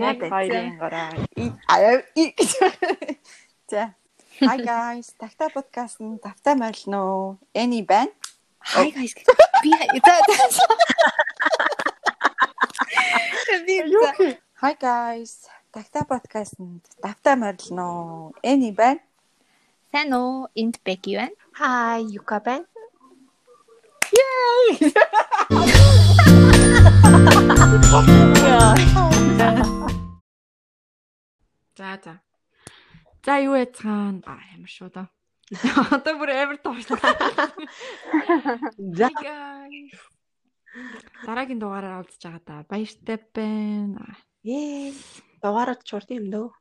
Sorry. яг хоёрын гараа. Аяа. За. Hi guys. Такта подкаст нь тавтай морилно? Эни байна. Hi guys. Би за. Hi guys. Такта подкаст нь тавтай морилно? Эни байна. Сайн уу? Энд Беки байна. Хай, Юка байна. За за. За юу яцгаан? А ямар шүү да. Одоо бүр амар тоочлаа. За. guys. Дараагийн дугаараар уулзж байгаа да. Баяртай байна. Ээ. Дугаараад чурд юм дөө.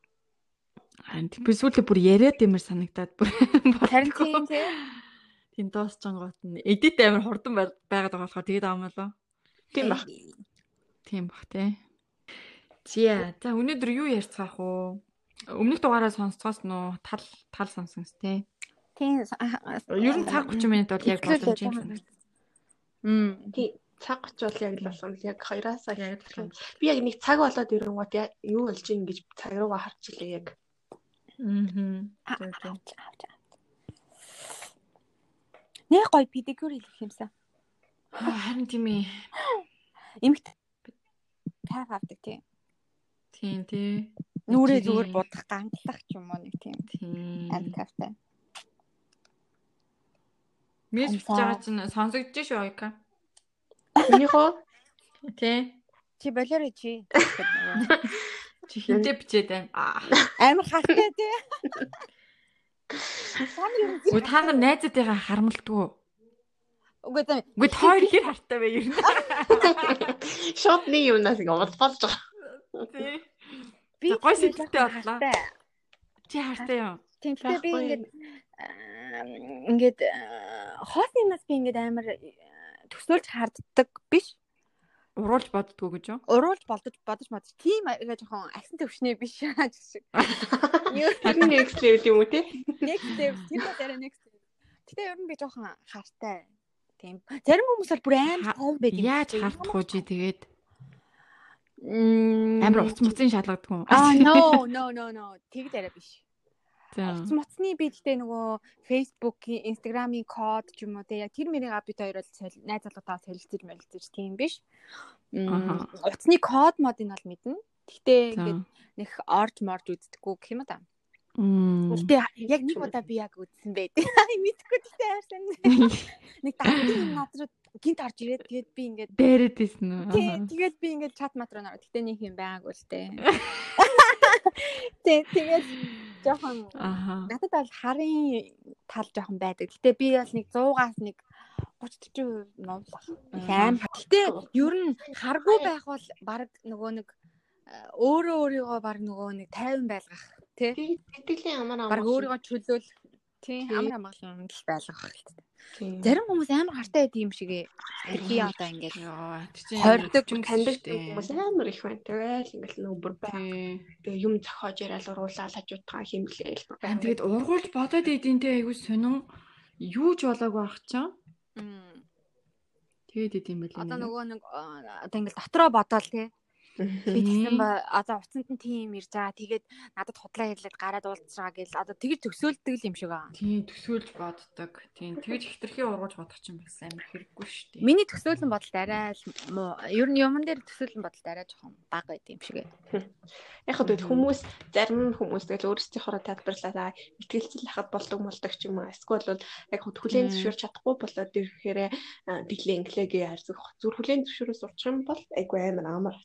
Харин би сүүлдээ бүр яриад юмэр санагдаад бүр Харин тийм тий. тийм дуусч гот нь эдит амар хурдан байгаад байгаа болохоор тэгээд аам болоо. Тийм баг. Тийм бах тий. Зя. За өнөөдөр юу ярьцгаах вэ? Өмнөх дугаараа сонсцоос нөө тал тал сонсон с тий. Тийм. Ер нь цаг 30 минут бол яг боломж юм. Мм. Тий. Цаг 30 бол яг л болсон. Яг 2-аас Яг л. Би яг нэг цаг болоод ирэнгүүт яа- юу болж ийн гэж цаг руугаа харчихлаа яг. Мм. Авч авч. Нэ гой педикюр хийх юмсан. Харин тийм ээ. Имэгт кайф авдаг тийм. Тийм тий. Нүрээ зүгээр будах ганглах ч юм уу нэг тийм Тийм. амт кайфтай. Мис бичиж байгаа чинь сонсогдож шүү Ойка. Минийхөө Тий. Чи болоорой чи. Чи хинтээ бичээд байна. Аа. Амар хаттай тий. Үгүй та нар найзуудтайгаа харамлдгүү. Үгүй дээ. Үгүй хоёр хэр хартай бай ер нь. шууд нэг юмнаас ингэ болж байгаа. Тий. Би гой сэтгэлтэй хартай. Чи хартай юу? Тийм гэхдээ би ингээд ингээд аа, хоосны нас би ингээд амар төсөөлж харддаг биш. Уруулж боддгоо гэж юу? Уруулж болдож бодож модож тийм ингээ жоохон агсан төвшнээ биш гэж шиг. Нь next level юм уу те? Next тэр бол арай next step. Гэтэ ер нь би жоохон хартай. Тийм. Зарим хүмүүс бол бүр амар тав байдаг. Яаж хардах уу чи тэгээд. Амар уц муцын шалгадаг уу? Аа no no no no. Тэгд арай биш. Уц моцны би гэхдээ нөгөө Facebook-ийн, Instagram-ийн код ч юм уу те яг тэр мэрийг бид хоёр бол найз залуутаа солилцож мэлцэж тийм биш. Уцны код модыг бол мэднэ. Гэхдээ ингээд нэг орж морж үздэггүй гэх юм да. Мм. Гэтэ яг нэг удаа би яг үзсэн байд. Мэдхгүй гэхдээ харсан. Нэг дахин над руу гинт орж ирээд тэгээд би ингээд Дээрэд ийсэн үү? тэгээд би ингээд чат мат руу нараад гэтээ нэг юм байгаагүй л тээ. Тий тэгээд жоохон надад бол харын тал жоохон байдаг. Гэтэ би бол нэг 100-аас нэг 30 40% новлах. Аим. Гэтэ ер нь харгүй байх бол баг нөгөө нэг э, өөрөө өөрийгөө баг нөгөө нэг 50 байлгах Тий, тэтгэлийн амар амар. Баг өөрийгөө чөлөөл тий амар амгалан л байлгах хэрэгтэй. Тий. Зарим хүмүүс амар хартай байдаг юм шиг ээ. Би одоо ингээд чинь Хордог, юм дээ. хүмүүс амар их байна. Тэгэл ингээл нөгөө бүр бай. Тий. Тэгээ юм зохиож яриад уруулаад хажуудгаа химлээл. Тэгээд ургуулж бодоод идэнтэй айгүй сонин юу ч болоогүй ах чам. м, Тэгээд идэм байл. одоо нөгөө нэг одоо ингээд дотроо бодоол тий. Би тэгсэн ба одоо уцанд нь тийм ирж байгаа. Тэгээд надад худлаа хэлээд гараад уулзгаа гэл одоо тэгж төсөөлдөг юм шиг аа. Тийм төсөөлж боддог. Тийм тэгж хитрхи ургуулж бодох чинь бас амар хэрэггүй шүү дээ. Миний төсөөлөн бодолд арай л муу. Ер нь юмн дээр төсөөлөн бодолд арай жоохон бага байд юм шиг ээ. Яг хөө тэгэл хүмүүс зарим хүмүүс тэгэл өөрсдийнхоороо тайлбарлаад ихтгэлцэл хахад болдог молдог ч юм уу. Эсвэл бол яг хөө хүлэн зөвшөөрч чадахгүй болоод ирэхээр дэглээ инглэгээ харьцах. Зүр хүлэн зөвшөөрөөс урчих юм бол айгүй амар амар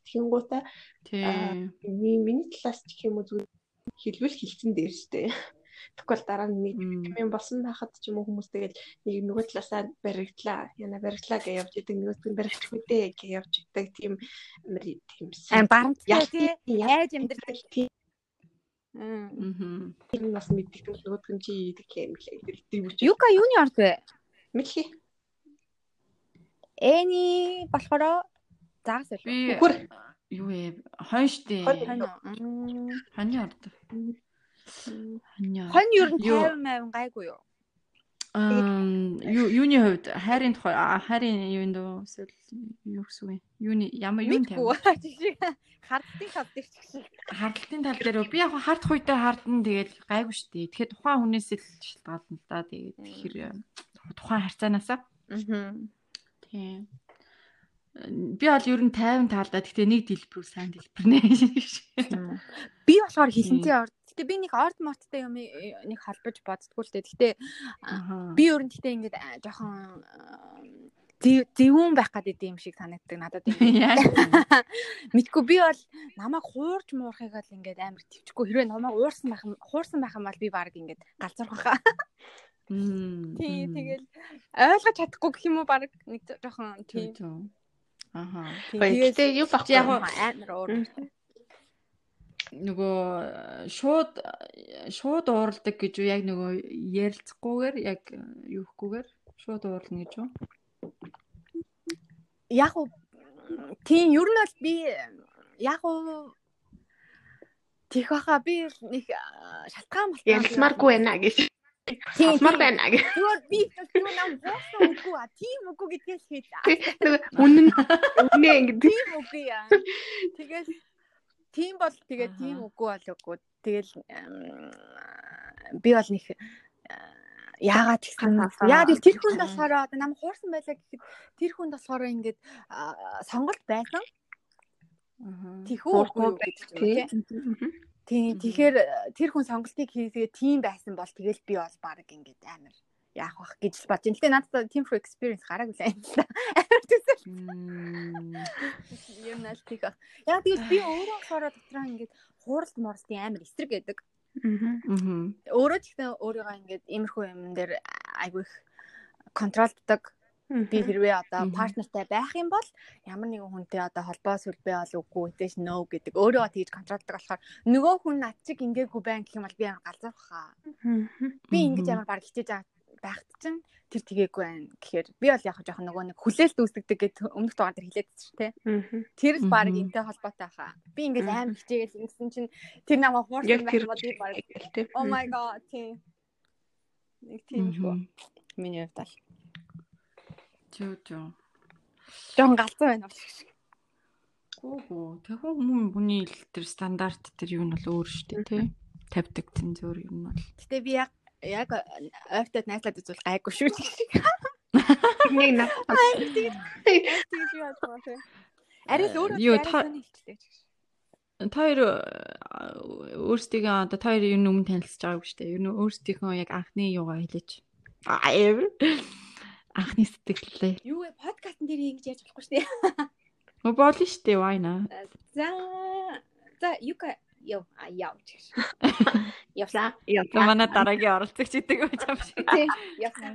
тхингуудаа Тийм. миний талаас ч гэх юм уу зүгээр хэлбэл хилцэн дээр штэ. Тэгвэл дараа нь нэг юм болсон байхад ч юм уу хүмүүс тэгэл нэг нөгөө талаасаа баригдлаа. Яна баригдлаа гэж явж идэг нөгөөс нь баригдахгүй дээ гэж явж идэг тийм тийм Ам барамттай Яг тий. Яаж амьдрдаг. тийм Мм. Тэр нь бас мэддэг юм нөгөөд нь чи идэг юм лээ гэдэг юм чи Юка юуны орд вэ? мэдхий Эни болохоор заагс? Би үхэр юу ээ хон штэ. Хонь. Хонь уу? Мм. Хоньны орд. Хоньны. Хонь ер нь Юу? 50 50 гайгүй юу? Юу юуны хувьд хайрын тухай хайрын юунд дөө эсвэл юу гэсэн үг? Юуны ямар тавь? Жишээ хардтын хавдаг ч шиг. Хардлагын тал дээр би яг хардах үедээ хардна тэгээд гайгүй шүү дээ. Тэгэхээр тухайн хүнээс л шалтгаална да. Тэгээд тэгэхээр тухайн харьцаанаасаа Аа. тийм. Би бол ер нь 50 таалдаа гэхдээ нэг дэлбэрүү сайн дэлбэрнэ. Би болохоор хилэнтэй орд. Гэтэ би нэг орд морттой юм нэг холбож боддггүй л дээ. Гэтэ би ер нь гэтэ ингээд жоохон зэвүүн байх гэдэг юм шиг санагддаг надад юм. Мэдгүй би бол намайг хуурж муурахыг бол ингээд амар төвчгүй хэрвээ намайг уурсан байх хуурсан байх юм бол би баг ингээд галзуурах хаа. Тий тэгэл ойлгож чадахгүй гэх юм уу баг нэг жоохон тий. Аха. Гэхдээ юу баггүй. амар уур. нөгөө шууд шууд уурладаг гэж үү яг нөгөө ярилцахгүйгээр яг юухгүйгээр шууд уурлна гэж үү? Яг уу тийм ер нь бол би яг уу Тих баха би нэг шалтгаан болтой. Ялсмааргүй байна гэж. Тийм. байна гэж. Зүгээр би юу нам хоосон үгүй а тийм үгүй гэдгээс хэд Нэг үнэн үнэ ингэ тийм үгүй яа. Тэгэл тийм бол тэгээ тийм үгүй бол үгүй. Тэгэл би бол нэг а, яагаад Хатаасаа. яагаад гэвэл тэр хүнд болохоор одоо нам хуурсан байлаа гэхэд тэр хүнд болохоор ингээд сонголт байсан. Хуурахгүй үгүй гэдэг юм тийм. Тийм тэгэхээр тэр хүн сонголтыг хийгээ тийм байсан бол тэгэл би бол баг ингээд амар яах вэ гэж л бодож. Гэтэ надад тийм for experience гараагүй л юм л да. Амар төсөл юм нааш тийх. Яг тэгэл би өөрөө болохоор дотроо ингээд хууралт морстын амар эсрэг гэдэг. Мгм. Өөрөө ч гэсэн өөрийгөө ингээд иймэрхүү юм дээр айгүй их контролддог. Би хэрвээ одоо партнертай байх юм бол ямар нэгэн хүнтэй одоо холбоо сүлбээ бол үгүй үтэш нөө гэдэг өөрөө тэгж контролддог болохоор нөгөө хүн над чиг ингээгүй байх гэх юм бол би амар галзуурах хаа. Би ингэж ямар баг хичээж байгаа байхад чинь тэр тгээгүй байна гэхээр би бол яг жоохон нөгөө нэг хүлээлт үүсгдэг гэдэг өмнөх дугаар дээр хэлээд чинь тэ. Тэр л баг энтэй холбоотой хаа. Би Мгм. амар хичээгээл ингэсэн чинь тэр намайг хуурсан байх бол би баг oh my god тийм. Нэг тийм шүү. Миний хувьд бол. Чөө чөө. Жохон галзуу байна уу? Гүү. Тэгвэл хүмүүс хүний л тэр стандарт тэр юу нь бол өөр шүү дээ тий. Тавьдаг цензуур юм бол. Гэтэ би яг яг ойртод найзлаад үзвэл гайгүй шүү. Нэг над Тэгж яаж байгаа вэ? Арай л өөрөө Юу, та- сони хэлчихтэй. Та хоёр э, өөрсдийнхөө одоо та хоёрын юу өмнө танилцж байгаагүй шүү дээ. Юу өөрсдийнхөө яг анхны юугаа хэлээч. Аа. Анхны сэтгэлээ. Юу вэ? Подкастн дээр ингэж яаж болохгүй шүү дээ. Мө болно шүү дээ. Why not? За за юка яв а яв чиш. Явлаа. За манай дараагийн оролцогч гэдэг байж юм шиг. Тий. Явлаа.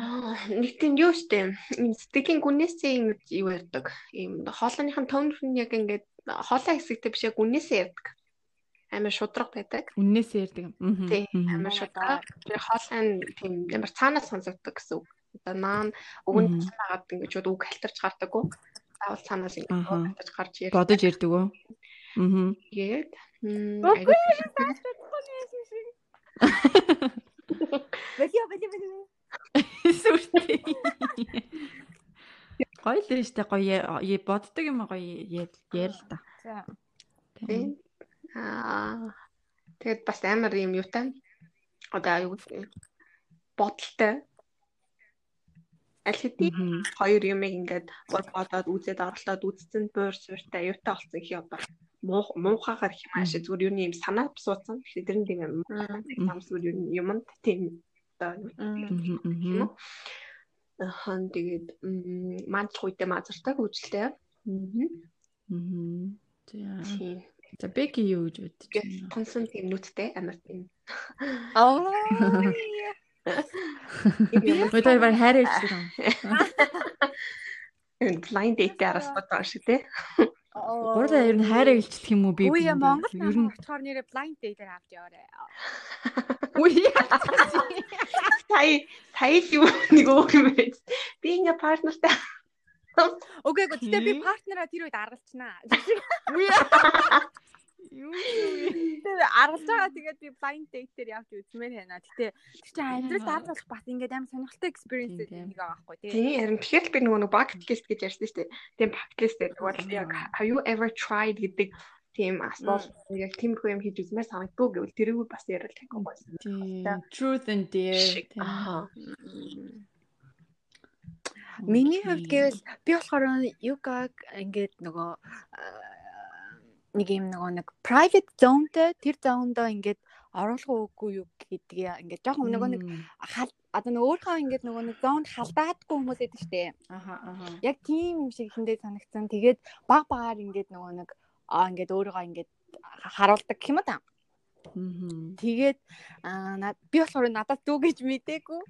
Аа, нэг тийм юу штэ. Сэтгэлийн гүнээсээ ингэж юу ярьдаг. Ийм хоолойных нь тон нь яг ингээд хоолой хэсэгтэй биш яг гүнээсээ ярьдаг. Амар шудраг байдаг. Үннээсээ ярьдаг. Тий, амар шудраг. Тэр хоолой нь тийм амар цаанаас сонсогддог гэсэн үг. Одоо наан өгөн Мгм. цаагаад ингэж үг халтарч гардаггүй. Заавал цаанаас ингэж халтарч гарч ярьдаг. Бодож ярьдаг уу? Аа. Тэгээд Бэлио бэлио бэлио. Сүртэй. Гоё л штэ гоё боддог юм гоё яа л та. За. Тийм. Аа. Тэгээд бас амар юм юутай. Одоо аюу бодолтой. Аль хэдийн хоёр юмыг ингээд гол бодоод үзээд оролдоод үзсэн буур сууртай аюутай болсон хий одоо муу муухагаар их маш зүгээр юу юм санаа босуусан. Тэгэхээр тэр нь тийм юм. Зүгээр юу юмд тийм одоо юу юм? Ахан тэгээд манч хуйтай мазартай хөвжөлтэй. Мгм. Мгм. За. Тийм. За Беки юу гэж бодож байна? тонсон тийм нүдтэй амар тийм. Аа. Ой тэр баг хайр юм blind date араас бодоо шиг тий. Гурлаа ер нь хайр хэлжлэх юм уу би? Үгүй ээ Монгол ер нь очихоор нэрээ blind date-ээр авч яваарэ. үгүй Сая сая л юу нэг өөр юм байц. Би ингээ партнертай Үгүй ээ. Гэтэ би партнераа тэр үед аргалчнаа. Юу юу. Аргалж байгаа тэгээд би blind date дээр явж үзмээр байна. Гэтэ тэр чинь амьдрал Аа. даалгах бас ингээд амар сонирхолтой experience нэг байгаа байхгүй тий. Тийм харин тэгэхээр л би нөгөө нэг bucket list гэж ярьсан шүү дээ. Тийм bucket list дээр бол яг have you ever tried гэдэг тийм асуулт яг тиймэрхүү юм хийж үзмээр санагдуу гэвэл тэрийг бас ярил тахих байсан. Truth and dare. Аа. Миний хувьд гэвэл би болохоор югаг ингээд нөгөө аа, нэг юм нөгөө нэг private zoneтэй тэр зондоо ингээд оруулах уугүй юу гэдгийг ингээд жоохон нөгөө нэг одоо нөгөө өөрийнхөө ингээд нөгөө нэг зонд халдаадгүй хүмүүс байдаг дээ. Аха аха. Яг тийм юм шиг ихэндээ санагдсан. Тэгээд баг багаар ингээд нөгөө нэг аа ингээд өөрийгөө ингээд харуулдаг юм да. Мгм. Тэгээд аа би болохоор надад дүү гэж мэдээгүй.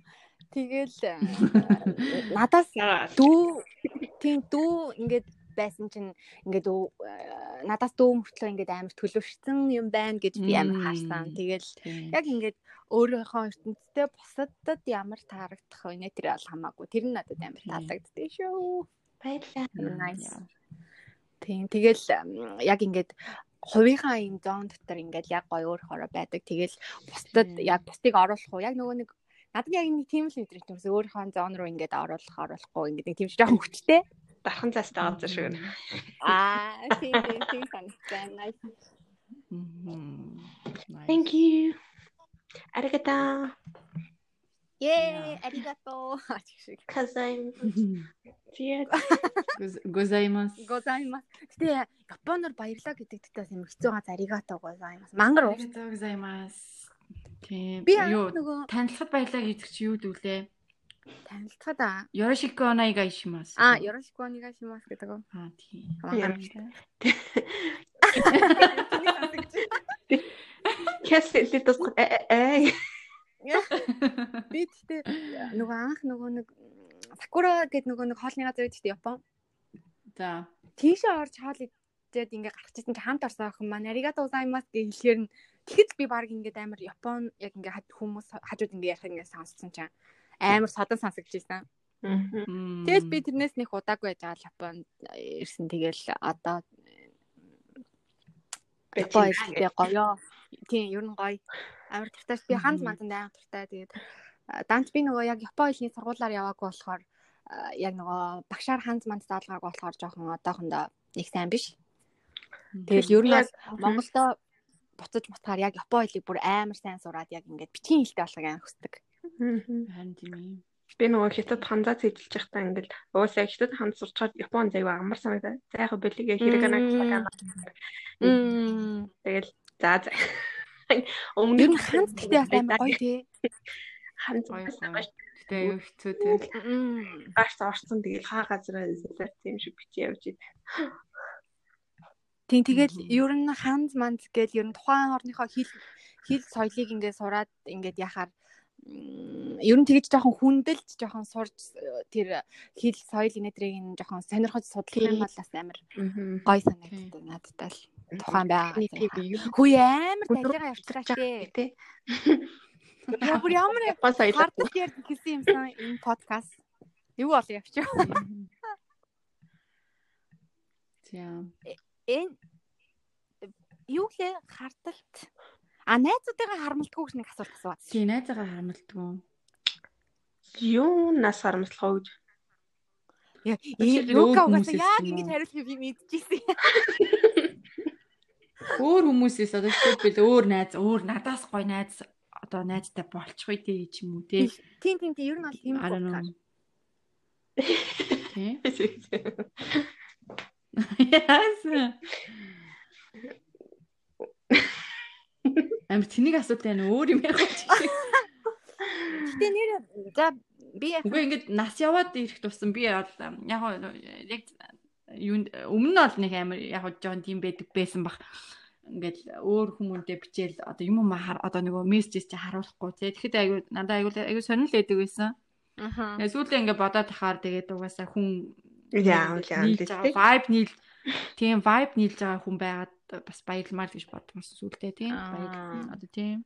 Тэгэл аа, надаас дүү тийм дүү ингээд байсан чинь ингээд аа, надаас дүү мөртлөө ингээд амар төлөвшсөн юм байна гэж би амар Мм. хаарсан. Тэгэл яг ингээд өөрийнхөө ертөнцтэй бусадад ямар таарагдах вэ тэр бол хамаагүй. Тэр нь надад амар Тийм. таалагддаг шүү. Баярлалаа. Тийм. Тэгэл яг ингээд хувийнхаа юм зон дотор ингээд яг гоё өөрөөрөө байдаг. Тэгэл бусдад яг бусдыг оруулах уу? Яг нөгөө нэг надад яг нэг тийм л мэдрэмж төрсөн. Өөрийнхөө зон руу ингээд оруулах оруулахгүй ингээд нэг тийм жоохон хүчтэй. Дархан цаастай газар шүү. Аа, тийм тийм тийм санагдсан. Nice. Thank you. Аригата. Yay. Гоз- Гозаймас. Гозаймас. Гэтэ Японоор баярлаа гэдэг тэгтээс юм хэцүү га заригато гозаймас. Мангар уу? Аригато гозаймас. Тийм. Би нөгөө танилцахад баярлаа гэдэг чи юу дүүлээ? танилцахад аа Yoroshiku onaiga ishimasu. а Yoroshiku onegaishimasu гэдэг үү? Аа тийм. Мангар. Кэс литос э Би тэгтээ нөгөө анх нөгөө нэг Сакура гэдэг нөгөө нэг хоолны газар дээ Япон. За. Тийшээ орж хоол идээд ингээ гарч ирсэн чи хамт орсон охин маань аригато гозаймас гэж хэлэхээр нь тэгэхэд би баг ингээд амар Япон яг ингээ хад хүмүүс хажууд ингээ ярих ингээ сонссон чинь амар садан. Мм. Тэгэл би тэрнээс нэг удаагүй байж байгаа Японд ирсэн тэгэл одоо Япон хэлтэй гоё. Тийм ер нь гоё. Амар туртай. Би ханд манданд амар туртай. Тэгээд а, данч би нөгөө яг Япон хэлний сургуулаар яваагүй болохоор а, яг нөгөө багшаар ханд манд даалгаагүй болохоор жоохон одоохондоо их сайн биш. Тэгэл ер нь бол Монголдо буцаж мутахаар яг Япон хэлийг бүр амар сайн сураад яг ингээд бичгийн хэлтэй болохыг амар хүсдэг. Харин тийм юм. Би нөгөө хятад ханзаа цэжилж байхдаа ингээл уусаа хятад ханд сурчаад Япон заяа амар санагдаа. Зайха бэлигээ хэрэгэнаа Мм. Мм. тэгэл за за. Өмнө нь ханд гэхдээ бас амар гоё тий. ханд Гоё гоё гоё. Гэтэ аюу хэцүү тийм. Мм. гаш орсон тэгэл хаа газараа тийм шиг бичиж явж ид. Тийм тэгэл ер нь ханз манз гэл ер нь тухайн орныхоо хэл хэл соёлыг ингээд сураад ингээд яхаар ер нь тэгж жоохон хүндэлж жоохон сурж э, тэр хэл соёл инээдрийг нь жоохон сонирхож судлах юм бол бас амар гоё санагддаг надад л тухайн байгаа. Хүү амар далигаа явчихлаа тий. тий. Яа бүр ямар Япон соёл. хардл дээр хэлсэн юмсан энэ подкаст. Юу бол явчих. Тийм. Энэ юу лээ хардалт. А найзуудыгаа харамлдаггүй гэж нэг асуулт асууад. Тийм найзаагаа харамлдгүй. Юу нас харамслах гэж. Яа, Чи юу өөр гавгаас хүмүүсээс яг юм уу? ингэж хариулахыг би мэдчихсэн. Өөр хүмүүсээс одоо жишээлбэл өөр найз, өөр надаас гоё найз одоо найзтай болчих үү ч юм уу тий. Тийм тийм тийм ер нь бол тийм I don't know. байна. Тий. Яасан. Амир тэнийг асуудал байна өөр юм яг чи. Гэтэ нэр за би яг Үгүй ингээд нас яваад ирэх тусам би яг яг өмнө нь бол нэг амир яг жоон тийм байдаг байсан бах. Ингээд өөр хүмүүнтэй бичээл одоо юм хар одоо нөгөө мессежс чи харуулахгүй тий. Тэгэхэд айгу надаа айгу айгу сонирхол байдаг байсан. Тэгээ сүүлдээ ингээд бодоод тахаар тэгээд угаасаа хүн Яа, яа, vibe нийл тийм vibe нийлж байгаа хүн байгаад бас баярламаар гэж бодсон сүүлдээ тийм Аа. баярлалаа одоо тийм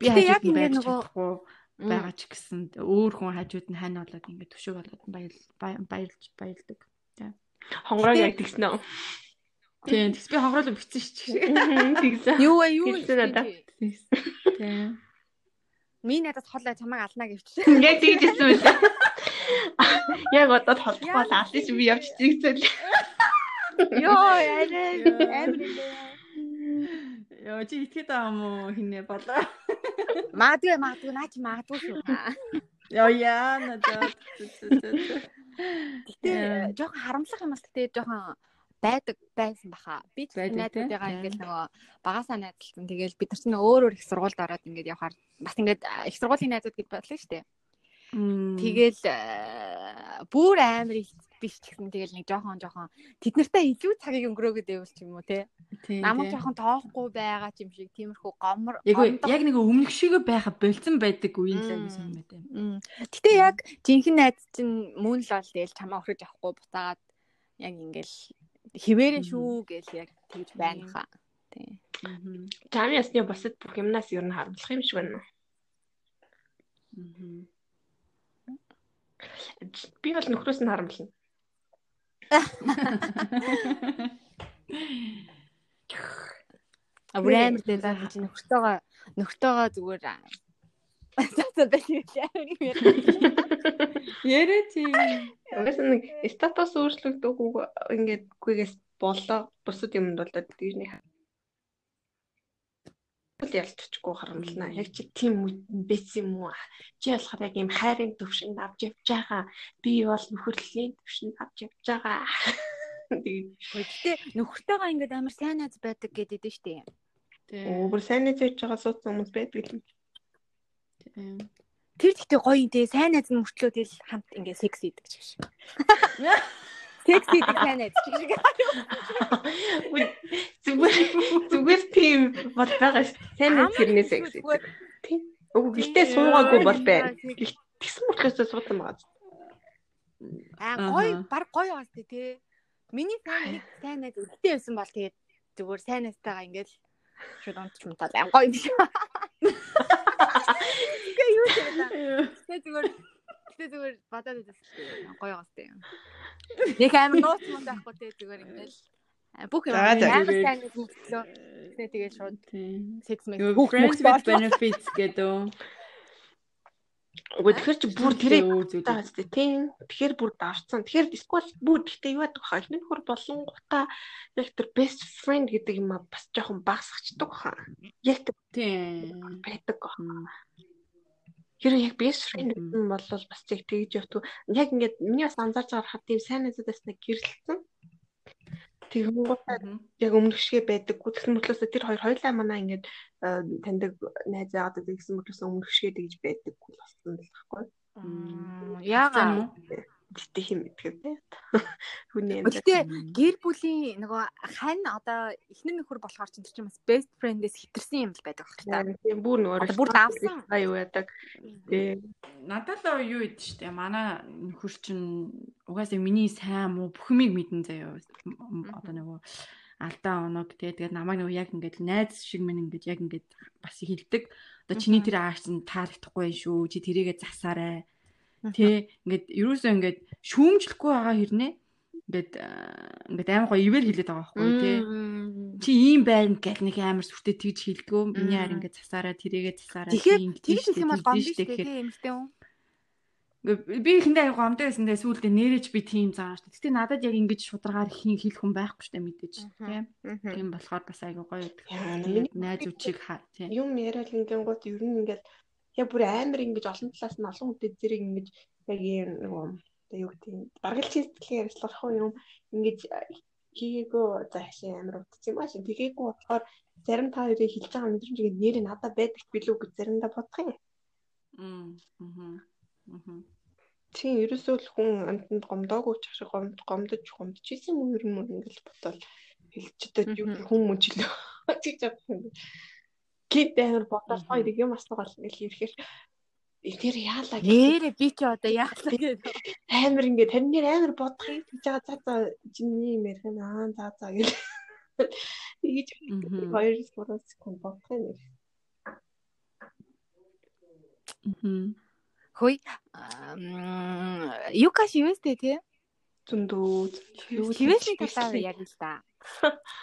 би хажууд нь байж чадахгүй байгаа ч гэсэн өөр хүн хажууд нь хань болоод ингээд төшөөг болоод баяр баярлж баярлдаг Хонгороо Гэтэ- яг тэгсэн үү? Тийм. Тэгс би хонхорлоо бичсэн шүү дээ. Тэгсэн. Юу вэ юу Хэлсэн надад. Тийм. Ми надад холоо чамайг ална гэвч. Яг тэгж хэлсэн үлээ. Яг одоо толгой аль ч би явж чигцэл. Йоо арай амар нэ. Яа чи итгэдэг юм уу хинэ болоо. Магадгүй магадгүй наа чи магадгүй шүү. Яа яа надад. Гэтэ жоохон харамсах юм бол гэтэ жоохон байдаг байсан баха. Би тий. ингээд нөгөө багасаа найзалсан. Тэгээл бид нар ч нөгөө өөр өөр их сургуульд ороод ингээд явхаар бас ингээд их сургуулийн найзууд гэж бодлоо шүү дээ. Тэгээл э, бүр амар их биш ч гэсэн тэгэл нэг жоохон жоохон тэд нартай илүү цагийг өнгөрөөгд байвал ч юм уу те. Намайг жоохон тоохгүй байгаа ч юм шиг тиймэрхүү гомор Яг нэг өмнөх шиг байха болцсон байдаг үеийн л аягүй сайн байт юм. Мм. Гэтэ яг жинхэнэ найз чинь мөн л бол тэгэл чамаа охрож авахгүй буцаагаад яг ингээл хിവэрэ Мгм. шүү гэл яг тэгж байна хаа. Тий. Чамын ясны бусад бүх юмнаас юу н харамлах юм шиг байна. Би бол нөхрөөс нь харамлна. А бүр амар дээр даа чи нөхөртөөгөө нөхөртөөгөө зүгээр за за байх Ярэ чи. Угаасаа нэг статус өөрчлөгдөөгүй ингээд гүйгээс болоо бусад юмд бол тэгж нэг л ялцчихгүй харамлнаа. Яг чи тийм бэс юм уу? Чи болохоор яг юм хайрын төвшөнд авч явж байгаа. Би бол нөхөрлийн төвшөнд авч явж байгаа. Тэгээд Гэтэ нөхөртөөгөө ингээд амар сайн найз байдаг гэдэг дээ штэ. өөр сайн нэг хийж байгаа суудсан хүмүүс байдаг юм. Тэр гэхдээ гоё юм те сайн найз нь мөртлөө тэгэл хамт ингээд секс хийдэг ч гэж. Секс хийдэг сайн найз гэж. Зүгээр зүгээр тийм бол байгаа ш. Сайн нэг тэрнээс экс. Тийм. Үгүй гэлтэй суугаагүй бол байна. Тэгсэн мөртлөөсөө суусан байгаа. Аа гоё баг байгаас тээ те. Миний сайн нэг сайн найз өлтөө байсан бол тэгээд зүгээр сайн найзтайгаа ингээд шууд унтч мутал аа гоё юм шиг. Гэ юу ч юм. Тэ зүгээр тэ зүгээр бодоод үзсэн гоё байгаас тээ. Нэг амар нууц мунд байхгүй те зүгээр ингээд аа, бүх юм амар сайн найз мөртлөө тэ тэгээд шууд Юу friends with benefits гэдэг. Үгүй тэгэхээр чи бүр тэрийг өөр зүйл. таа зү тийм. Тэгэхээр бүр давцсан. Тэгэхээр эсвэл бүр гэхдээ юу яадаг хаа эхний нөхөр болон гутаа яг тэр best friend гэдэг юм а бас жоохон багсахчдаг хаа. Яг Тийм. байдаг гоо. Тэр яг best friend гэсэн бол бас яг тэгж явтгүй. Яг ингээд миний бас анзаарч байгаа хат тийм сайн найзуудаас нэг гэрэлтсэн. Тэгэн гутаа Мгм. яг өмнөх шигэ байдаггүй. Тэгсэн мөртлөөсөө тэр хоёр хоёлаа манаа ингээд э, таньдаг найз яагаад гэсэн мөртлөөсөө өмнөх шигэ тэгж байдаггүй болсон л байхгүй. Яагаад Гэтэ хим мэддэг тий. Хүний юм. Гэтэ гэр бүлийн нөгөө хань одоо эхнэр нөхөр болохоор ч тэр чинь бас best friend-ээс хэтэрсэн юм л байдаг баг та. Тийм бүр нөгөө бүр давсан. аюу яадаг. Тий. Надад л юу ид штэ манай нөхөр чинь угаасаа миний сайн муу бүх юмыг мэдэн заяа. Одоо нөгөө алдаа оног тий тэгээд намайг нөгөө яг ингээд найз шиг минь ингээд яг ингээд бас хилдэг. Одоо чиний тэр ааш чинь таалагдахгүй шүү. Чи тэрийгэ засаарай. Тий ингээд ерөөсөө ингээд шүүмжлэхгүй байгаа хэрнээ ингээд аа, ингээд амар гоё ивэл хэлээд байгаа байхгүй тий. Чи ийм байна гэл нэг амар сүртэй тэгж хэлдгөө. Миний харин ингээд засаараа тэрийгэ засаараа тийм штэ, их юм бол гомдсон штэ дээ эмэгтэй хүн. Би ихэндээ аяга гомдоо байсандаа сүүлдээ нэрэж би тийм заагаа шүү. Гэтэ надад яг ингэж шударгаар хийн хэлэх хүн байхгүй дээ мэдээж тийм. Тийм болохоор бас аяга гоё байдаг. Найз үчиг хаа тийм. Юм яриад ингээд гот ер нь ингээд яг бүр амар ингэж олон талаас нь олон хүнтэй зэрэг ингэж яг юм нөгөө одоо юу гэдэг юм баргалчийн сэтгэлийн ярьцлах юм ингэж хийгээгүй за хашаа амар утц юм ааш тэгээгүй болохоор зарим та хоёрыг хэлж байгаа мэдрэмж ингээд нэр надад байдаг билүү гэж заримдаа бодох юм. Мм. Мм. Тийм ерөөсөө л хүн амтнд гомдоогүй ч ашиг гомд гомдож гомдчихсэн юм ер нь ингэж бодвол хэлчихэд Мгм. хүн мөчлөө гэж бодсон. Гэт амар бодож Мгм. хоёр юм асуугаал ингээл ирэхээр тэр яалаа гэж Нэрэ би ч одоо яахлаа гэдэг. амар ингээд тэр нэр амар бодох юм гэж байгаа за за чиний юм ярих юм аа за за гэж тэгэж Мгм. 2 секунд бодох юм. Мм. Хөөе. Юкаш юу өстэй те? зөндөө Шивэсний талаар ярил л да.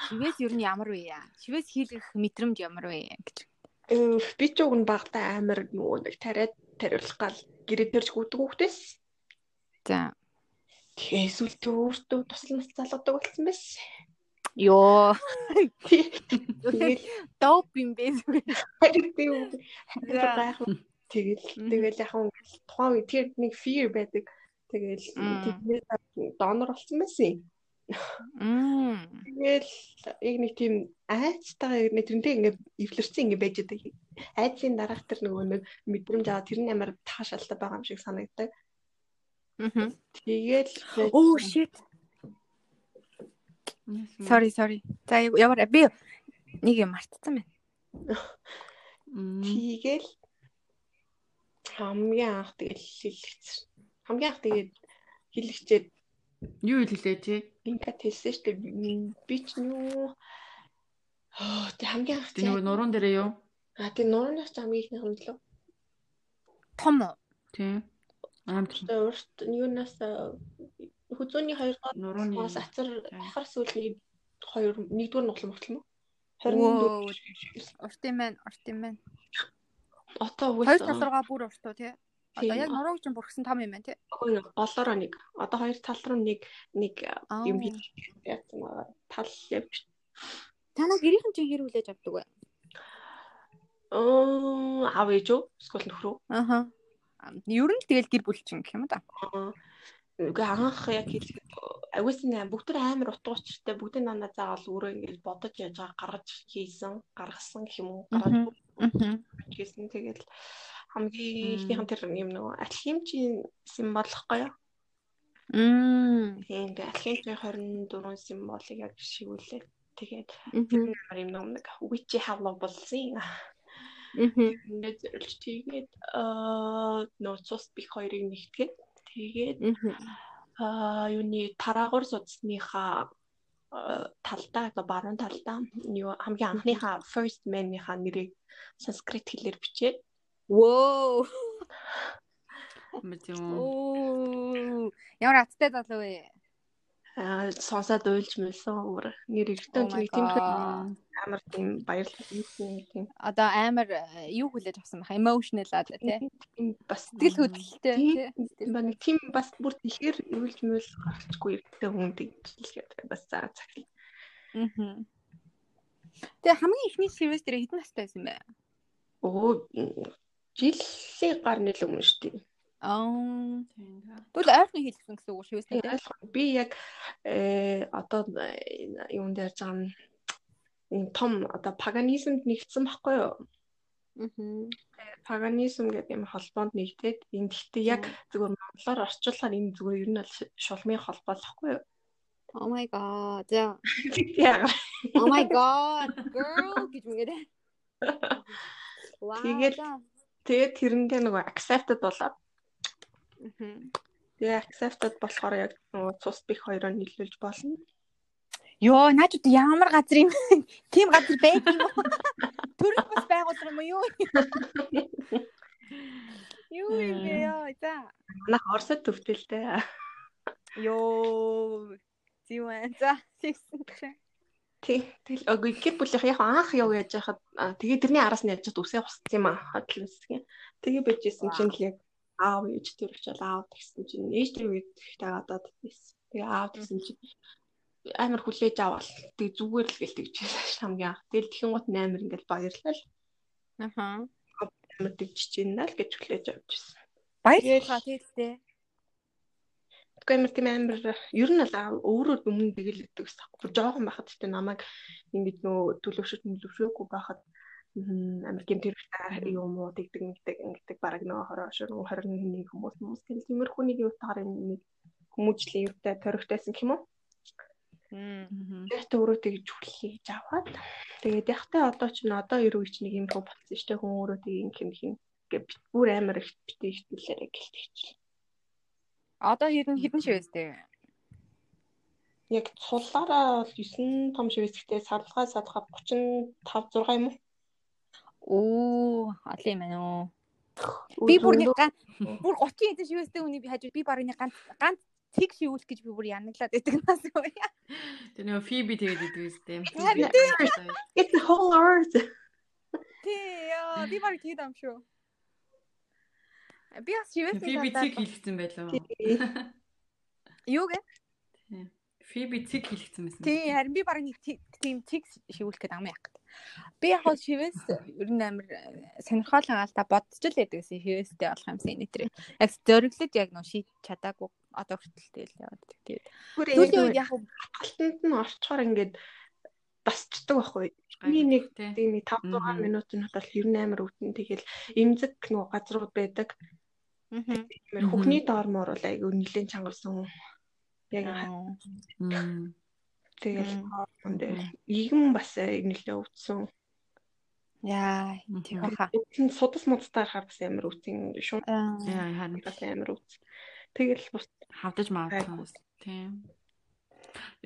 Шивэс ер нь ямар вэ яа? Шивэс хийх мэдрэмж ямар вэ гэж. би ч уг нь багтаа амар нөгөө нэг тариад тариулах гал гэрээ төрж гүдэг хүүхдээс. За. Тэгээ эсвэл тэр өөртөө туслан залгадаг болсон байс. Йоо. Тэгэл Доп юм бэ зүгээр. харин би гайх. Тэгэл тэгэл яг нь тухайн үед тэр нэг fear байдаг. Тэгэл тэднээс донор болсон байсан. Мм. Тэгэл яг нэг тийм айцтайгаа яг нэг тэрнтэй ингээд эвлэрсэн ингээд байж байгаа. Айцын дараах тэр нөгөө нэг мэдрэмж аваад тэр нь ямар таашаалтай байгаа юм шиг санагддаг. Мгм. Тэгэл Oh shit. Sorry, sorry. За ямар би нэг юм мартсан байна. Тэгэл хамгийн анх тэгэл хэлэгч. Хамгийн анх тэгээд хэлэгчээд Юу хэлээ чи? ингээд хэлсэн шүү дээ. Би ч юу Аа тэг хамгийн анх нөгөө нуруунд дээрээ юу? А тэг нуурнаас хамгийн ихнийх нь лөө. Том уу? Тий. Аамт урт юунаас хүзөөний 2 дугаар нурууны Бас ацар ахар сүүлийн 2 1-р нуглам хүртэл мө. Wow. 24 Урт юм байна, урт юм байна. Хоёр үгүй талруугаа бүр урт уу тий? Одоо яг нурууг чинь бүрхсэн том юм байна тий? болоороо нэг. Одоо хоёр тал руу нэг нэг юм хийж яасан байгаа. Тал явж Танаа гэрийнхэн чинь хэр хүлээж авдаг вэ? оо аав ээж үү? Эсвэл нөхрөө Аха. Ер нь тэгэл гэр бүл чинь гэх юм да. Үгүй анх яг хэлэхэд агуулсан аим бүгд төр амар утга учиртай. Бүгдийн нанаа заавал өөрөө ингэж бодож яаж байгаа гаргаж хийсэн гаргасан гэх юм уу? Гаргаж хийсэн. Тэгэл хамгийн ихнийхэн тэр юм нөгөө алхимчийн символхгүй юу? Мм. тийм тэгээ алхимчийн 24 символыг яг шигүүлээ тэгээд ямар юм нэг witch hallow болсон ингээд зөвлөж тэгээд аа нөө цус бих хоёрыг нэгтгээд тэгээд аа юуны тараагуур судасныхаа аа, талдаа одоо баруун талдаа юу хамгийн анхныхаа first man-ийнхаа нэрийг санскрит хэлээр бичээд Воо. Мэт юм. Оо. Ямар аттай залуу вэ? аа сонсоод уйлж мэлсэн өөр нэр Oh ихтэй my тийм God. амар тийм баярлал юм тийм Одоо амар э, юу хүлээж авсан баха emotional аа тий. бас Сэтгэл хөдлөлтэй тий. Тийм ба нэг тийм бас бүр тэгэхээр уйлж мэл гарчгүй эрттэй хүн гэдэг бас заа цаг. Мгм. Тэгээ хамгийн ихний сервис дээр хэдэн настай байсан бэ? Өө жилийн гар нэл өмнө шүү дээ. Аа. Тэгвэл ойрхон хийлгсэн гэсэн үг шүү дээ. ойлгоо. Би яг э одоо э, юунд ярьж байгаа нь ийм том одоо паганизмд нэгдсэн байхгүй юу? Аа. Паганизм гэдэг юм холбоонд нэгдээд энэ гэхдээ яг зүгээр монголоор орчуулахаар энэ зүгээр ер нь бол шулмын холбоо л байхгүй юу? Oh my god. За. Яг Oh my god, girl гэж мэгэрэ. Вау. Тэгээд- тэгээд тэрэндээ нөгөө accepted болоод тэгээ accepted болохоор яг нөгөө цус бих хоёроо нийлүүлж болно. Йоо, наачууд ямар газар юм. Тийм газар байдаг юм уу? Төрөл бас байгуулах юм уу юу? Юм бэ ёо? За. Манайх Оросд төвтэй л дээ. Йоо. Зүүн. За, тэгсэн чинь. Тий. Тэгэл гэр бүлийнх яг анх яв яаж яхад тэгээ тэрний араас нь яаж чад үсээ хусцсан юм аа. Хадлын үсгэн. Тэгээ бижсэн чинь л яг аав ээж тэр учраас аав гэсэн чинь ээж ихтэй гадаад байсан. Тэгээ аав гэсэн чинь амар хүлээж авал тэг зүгээр л гээл тэгж байсан хамгийн анх. Тэгэл тхэн гот амар ингээл баярлал Аха. амар тэгж чинь л гэж хүлээж авч байсан. Баярлалаа тэлтэй. Тэгэхгүй амар тийм амар ер нь бол өөрөө өмнө тэгэл өгдөг гэсэн. Бүр жоохон байхад ч тийм намайг ингэж нөө төлөвшөж төлөвшөөгүй байхад амар гэмт хэрэгтэй юм уу тэгдэг ингэдэг ингэдэг бараг нөө 20 21 хүмүүс хүмүүс тэгэл тиймэрхүү нэг юутаар нэг хүмүүжлийн юутай төрөгтэйсэн гэх юм уу? Мм. Тэгт өөрөө тэгж хүлээж аваад тэгээд яхтай одоо ч н одоо ерөө ч нэг юм болсон шүү дээ хүн өөрөө тэг юм хин гэ бит бүр амар их битээ ихтүүлээрэ гэлтэж. Одоо хэдэн хэдэн шивэстэй. Яг цулаараа бол 9 том шивэсгтээ сарлгаа садхаа 35 6 юм уу? Оо, олон юм байна уу. Би бүр нэг ганц бүр 30 эдэн шивэстэй үний би хажууд би баг нэг ганц ганц цэг шивүүлэх гэж би бүр янаглаад байдаг нас юу. Тэр нөгөө Фиби тэгээд идэв үстэй. It's the whole earth. Тий, яа, би баг тэгээд ам шүү. Би бас шивээс Фиби цэг хийлгцэн байлаа. Юу гэ? Фиби цэг хийлгцэн байсан. Тий, харин би баг нэг ти- тийм цэг шивүүлэх гэдэг ам яах гэдэг. Би яг бол шивээс ер нь амар э, сонирхол хаалта бодож л байдаг гэсэн шивээстэй болох юмсан энэ тэр. Яг зөриглөж яг нөө шийд чадаагүй одоо хүртэл тэгэл яваад байдаг. Тэгээд сүүлийн үед яг Халтанд нь орчхоор ингээд басчдаг байхгүй. Би нэг тийм нэг 5 6 Мгм. минутын хатал ер нь амар өвдөн тэгэл эмзэг нөгөө газрууд байдаг. мгм. Тиймэр Хүүхний доор мор бол айгүй нилээн чангарсан. Яг Аа. Мм. тэгэл игэн бас нилээ өвдсөн. Яа, тийм баха. Судас мудастаар харах бас амар шүү. Аа. Яа харин Бас амар өвдсөн. Тэгэл бус хавдаж маавсан. Тийм.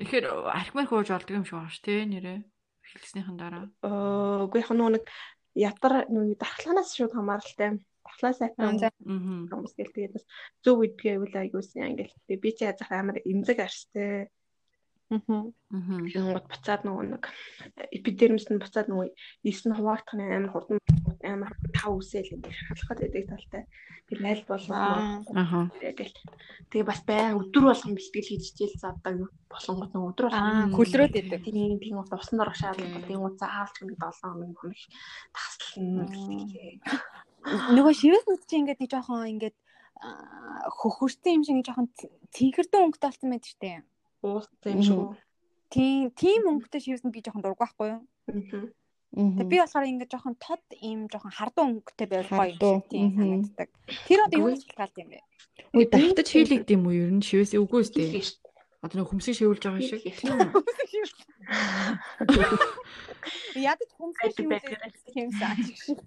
Тэгэхээр архимаар хөөж олдог юм шиг байна ш тий нэрээ. Эхлэснийхэн дараа. Э, үгүй яг нөгөө нэг ядар нөгөө дархлаанаас шууд хамааралтай. Дархлаа сайтай За. Аа. хүмүүс гэл тэгээд бас зөв үдгээ үл аягуулсан ангил. Тэгээд би чи язах амар эмзэг арьстай. Мгм. Аа. Тэгэнгүүт буцаад нөгөө нэг эпидермис нь буцаад нөгөө ис нь хуваагдах нь амар хурдан амар тав үсэл ингэ халахад байдаг талтай. Би найл Аа. Аха. Тэгээ бас байн өдөр болгон бэлтгэл хийж хичээл задаг болонгот нөгөө өдөр болгон хөлрөөд идэг. тийм тийм ус усан дор шаардлагатай. Тийм. Ус заавалч нэг 7 хоног хоног таслана. Нөгөө шивээс нүд чи ингээд нэг жоохон ингээд аа, хөхөрсөн юм шиг жоохон цэнхэрдэн өнгөтэй болсон байдаг штэ. Уус юм шүү. Тийм, тийм өнгөтэй шивээс нь би жоохон дург байхгүй юу? Мгм. Тэгээ би болохоор ингээд жоохон тод ийм жоохон хардуу өнгөтэй байвал гоё юм шиг тийм санагддаг. Тэр одоо юу хэлдэг юм бэ? Үгүй Давтаж хийлэгд юм уу ер нь шивээс үгүй Тийм үстэй. шүү. Одоо нэг хүмсийг шивүүлж байгаа шиг. Ядаж байдаг. шивээс тийм саач шиг.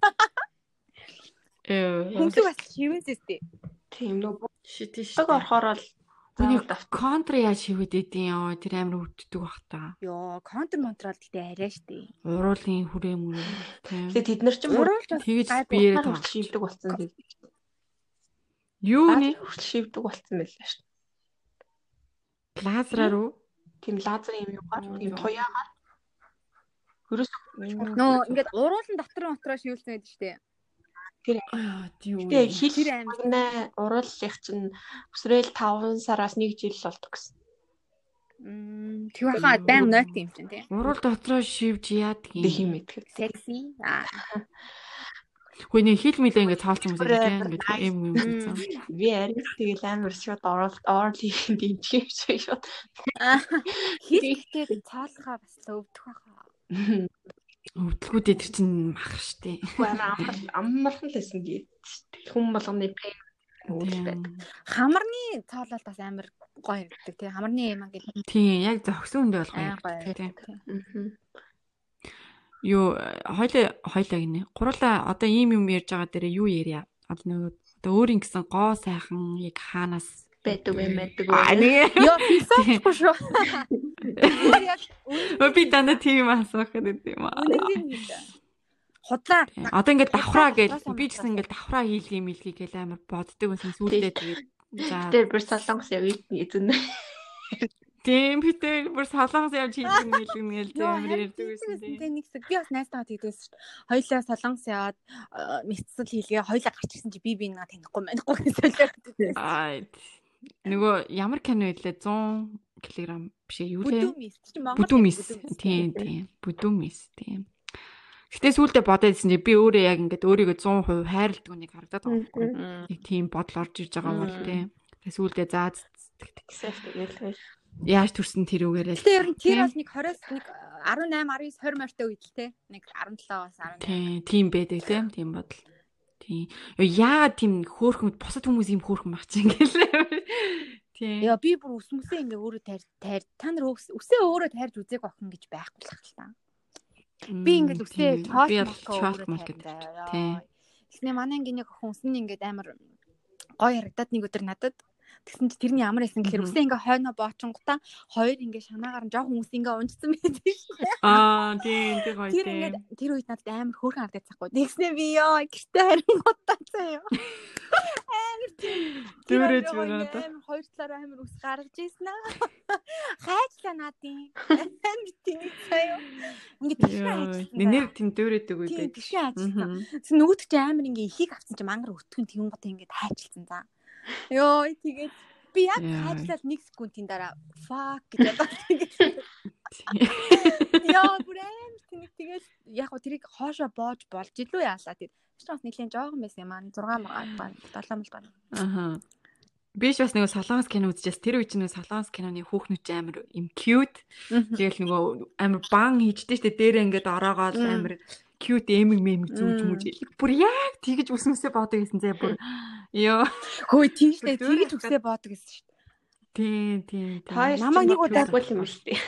Э. Хүмсэг бас шивээс өстэй. Тийм нөгөө Шит тийш. баг орохоор л Миний контр яаж шивэд идэв яа тэр амар өвддөг бах та. Йоо, контр монтрол гэдэг арай штэ. Уруулын хүрээ мөрөө. Тэгээ тэд нар ч юм уу Уруулж бас Тэгэж гайгүй. биеэ хурц тоглож. шивдэг болсон тийм. Юу нэ? Хурц шивдэг болсон байлаа шүү. Лазераар уу? Тийм лазер юм юугаар тийм туяагаар. Хөрөс Нөө ингээд уруулан дотор мотроо шивүүлсэн байдаг штэ. Аа тийм. тэгээ хил Тэр аим. магнаа урууллах чинь өсрөөл 5 сараас 1 жил болдог гэсэн. Мм, тэг баха байн нойт юм чинь тий. Урал дотроо шивж яадаг юм. юм итгэв. Секси. Аа. Хөөе нэг хил мэлээ ингэ цаалсан юм Бүрээ, тийм ингэ nice. юм юм гэсэн. Би арай тэгэл амар шууд орол орлын дэмжих юм шиг шууд. Хийхдээ цаалхаа бас өвдөх баха. Өвдөлгүүдээ тэр чинь мах штэ. Амар амар амархан л байсан гээд хүн болгоны пэйн үйл байдаг. Хамарны цаалал бас амар гоё ирдэг тий. Хамарны юм ингээд Тийм яг зохисон үндэ. Тийм. ирдэг, тий. Юу хоёлаа хоёлаа гинэ. Гурлаа одоо ийм юм ярьж байгаа дээрээ юу ярья? Одоо нөгөө одоо өөрийн гэсэн гоо сайхан яг хаанаас байдаг юм байдаг. Аа нэг Йоо, философигүй шүү. Би дандаа тийм асуух гэдэг юм аа. үнэн худлаа. Тийм. Одоо ингээд давхраа гэж би ч гэсэн ингээд давхраа хийлгээ мэлгээ гэл амар боддог байсан сүүлдээ тэгээд за Тэр бүр солонгос яв эзэн. тийм би тэр бүр солонгос явж мэлгээ гэл Йоо, амар харин ярьдаг байсан тийм тийм. нэг хэсэг би бас найстайгаа тэгдээс шүү. Хоёлаа солонгос яваад мэдсэл хийлгээ хоёлаа гарч ирсэн чи би би нэг танихгүй манихгүй гэсэн солиод. Аа нөгөө ямар кино хэлээ 100 кг биш ээ юу лээ? мис чи Монгол. Бүдүү мис. Тийм тийм. Бүдүү мис тийм. Гэтэ сүүлдээ бодоод ирсэн чи би өөрөө яг ингээд өөрийгөө 100% хайрладаг нэг харагдаад байгаа байхгүй. Нэг тийм бодол орж ирж байгаа бол тийм. Тэгээ сүүлдээ заа Сэф тэгэл. яаж төрсөн тэрүүгээрээ л. Гэтэ ер нь тэр бас нэг 20-с нэг 18, 19, 20 морьтой үед л те. Нэг 17-аас 18. Тийм, тийм байдаг тийм, тийм бодол. Тийм. Яагаад тийм хөөхмөд бусад хүмүүс юм хөөхм баг чинь гэлээ. Тийм. Яа би бүр мүсээ ингээ өөрөө тайр тайр та нар үсээ өөрөө тайрж үзег охин гэж байхгүй л хэл та. Би чоолт өөрөө малка тайрдаг. гэдэг. Тийм. Тэснэ манай ангийн нэг охин үс нь ингээд амар гоё харагдаад нэг өдөр надад Тэгсэн чи тэрний ямар байсан гэхээр үсээ ингээ хойноо боочингуудаа хоёр ингээ шанаагаар нь жоохон үс ингээ унжсан байдаг шүү. Аа тийм тийм гоё Тэр тийм. ингээд тэр үед надад амар хөөрхөн хардаад цахгүй. Тэгснэ би ёо гэртээ харин гутаа заяа. Амар тийм. Тэр байгаа ингээ даа. Амар хоёр талаараа амар ус гаргаж ийсэн аа. Хайчлаа наадын. Амар тийм заяа. Ингээ Яа, хайчлаа. нэр тийм дөөрөөдөг үе Тийм хайчлаа. Мгм. Тэгсэн нөгөөд чи амар ингээ ихийг авсан чи мангар өтгөн тэгэн гот ингээ хайчилсан за. Йоо тэгээд би яг хайчлаад 1 секундын дараа fuck гэж бодоод тэгээд Яа бүр амар тэнэг тэгээд яг гоо тэрийг хоошоо боож болж илүү яалаа тэгээд бас нэлийн жоохон байсан юм аа 6 маа 7 мал байна. Аха. Биш бас нэг солонгос кино үзчихээс тэр үе чинь нэг солонгос киноны хүүхнүүд чинь амар им cute. Тэгэл нөгөө амар бан хийжтэй штэ дээрээ ингээд ороогоод Мм. амар cute эмэг мэмэг зүүж Мм. мүж. Бүр яг тэгэж үснэсээ бодог гэсэн зэ бүр. Йоо. Хөөе Бүр дөөрөө тэгж үсээ боодог гэсэн шүү дээ. Тийм тийм тийм. Хоёр Намайг нэг удаа- удаагүй юм шүү дээ.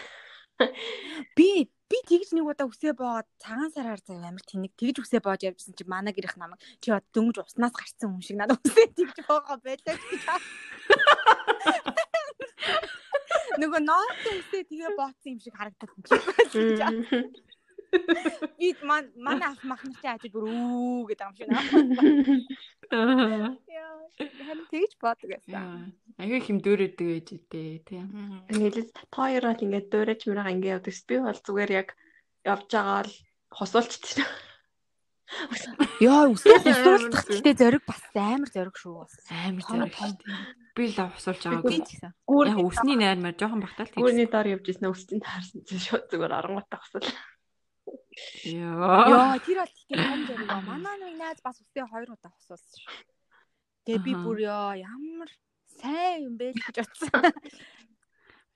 Би би тэгж нэг удаа үсээ бооод цагаан сараар зав амар тэнэг тэгж үсээ боож явжсэн чи манай гэрийнх намайг чи бод дөнгөж уснаас гарцсан хүн шиг надад үсээ тэгж байгаа байлаа гэж. Нөгөө ноот үсээ тэгээ бооцсон юм шиг харагдаад юм чи. Би ман- манай ах махнах чи ажиж бүр үү гэдэг юм шиг наа. Аа. Яа, харин тэгж боодог байсан. Аягүй юм дөөрөөдөг ээж дээ тийм. Ингээл хоёр бол ингээд дуурайж мөрөг ингээд явдаг. Би бол зүгээр яг явж байгаа л хосуулчихсан. Яа, үсээ Амар усуулдах зү. гэхдээ зориг бас амар зориг шүү. Амар Тоног зэрэг шүү. Би л авсуулж байгаагүй. Яг усны найрмаар жоохон багтаал тийм. Гүрний доор явж ирсэн өсчөнд таарсан чинь шууд зүгээр оронготой хосол. Яа. Яа, тэр бол тийм том зориг аа. Манай нэг найз бас үсээ хоёр удаа хосуулсан шүү. Тэгээ би бүр яа, ямар сайн юм бэ л гэж бодсон.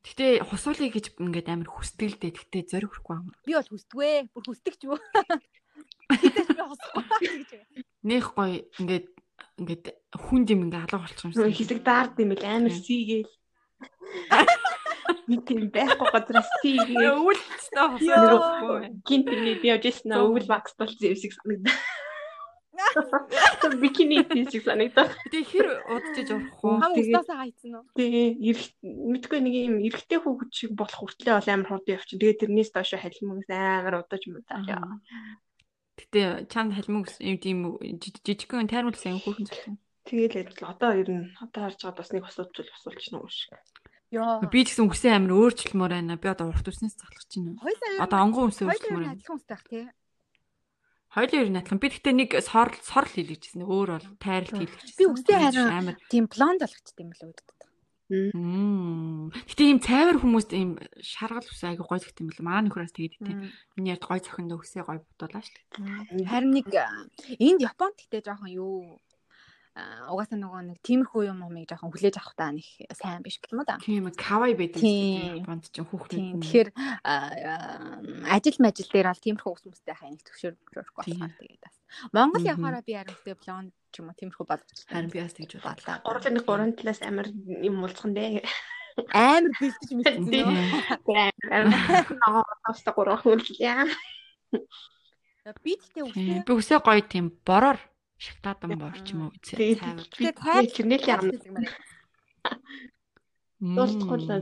Гэтэ хусуулъя гэж ингээд амар хүсдэгдээ. Гэтэ зориг хүрхгүй амар. Би бол хүсдэгвэ. Бүр хүсдэг ч юу. Тэтэс би хосохгүй гэж. Нэх гоё ингээд ингээд хүнд юм ингээд алга болчих юм шиг. Хэсэг даард юм бэл амар сийгээл. Нэг тийм байхгүй газраас. Өвөлцтэй Яа. хусуулахгүй. Гинт би би явж ирсэн өвөл вакс болсон юм шиг санагдаа. Бикини тийм санагдаа. Гэтэ хэр удаж орох уу? Хам уснасаа хайцсан уу? Тэгээ эрэг мэдгүй нэг юм эрэгтэй хүүхэд шиг болох хүртлээ бол амар хурд явчих. Тэгээ тэрнээс доош халимгаас амар удаж мудаа. Аа. Гэтэ чанд халмиг юм тийм жиж- жижигхэн тайруулсан хүүхэн зүйл. Тэгээл л одоо ер нь одоо харж байгаа бас нэг асуудал асуулч нэг шиг. Яа. Би ч гэсэн үсээ амар өөрчлөлмөр байна. Би одоо урт үснээс залхаж байна. Одоо онгон үсээ өөрчлөлмөр байна. адилхан үстэй бах тий. Хоёлын ер нь адилхан. Би гэхдээ нэг сорл сорл хийлгэжсэн. Өөр бол тайралт хийлгэжсэн. Би үсээ харин- Тийм блонд болгочтой юм л үүддэг. Мм. Гэтэ ийм цайвар хүмүүст ийм шаргал үсээ айгу гоё зэгт юм бэл. Манай нөхрөөс тэгээд тийм. Миний ярд гоё цохиндөө үсээ гоё бодуулаа ш. Харин нэг энд Японд гэхдээ жоохон юу угаасаа нөгөө нэг тиймэрхүү юм юмыг жоохон хүлээж авах та нэг сайн биш юм уу да. Тийм кавай байдаг. Тийм. Бонд ч хүүхдүүд. Тийм. Тэгэхээр ажил мажил дээр бол тиймэрхүү ус мөстэй хай нэг төвшөрөх Тийм. болохоор тэгээд бас. Монгол явахаараа би аримтай блонд ч юм уу тиймэрхүү болгож харин би бас тэгж бодлоо. Гурлын нэг гурван талаас амар юм уулзхан дээ. амар бэлдэж мэдсэн Тийм. нөө. Амар таста гурван хөлжлээ. Би тэгтээ үсээ Би үсээ гоё тийм бороор шалтаадан бор ч юм уу. Тэгээд цайвар. би тайр- тэрнээ л юм. Дуусхолоо.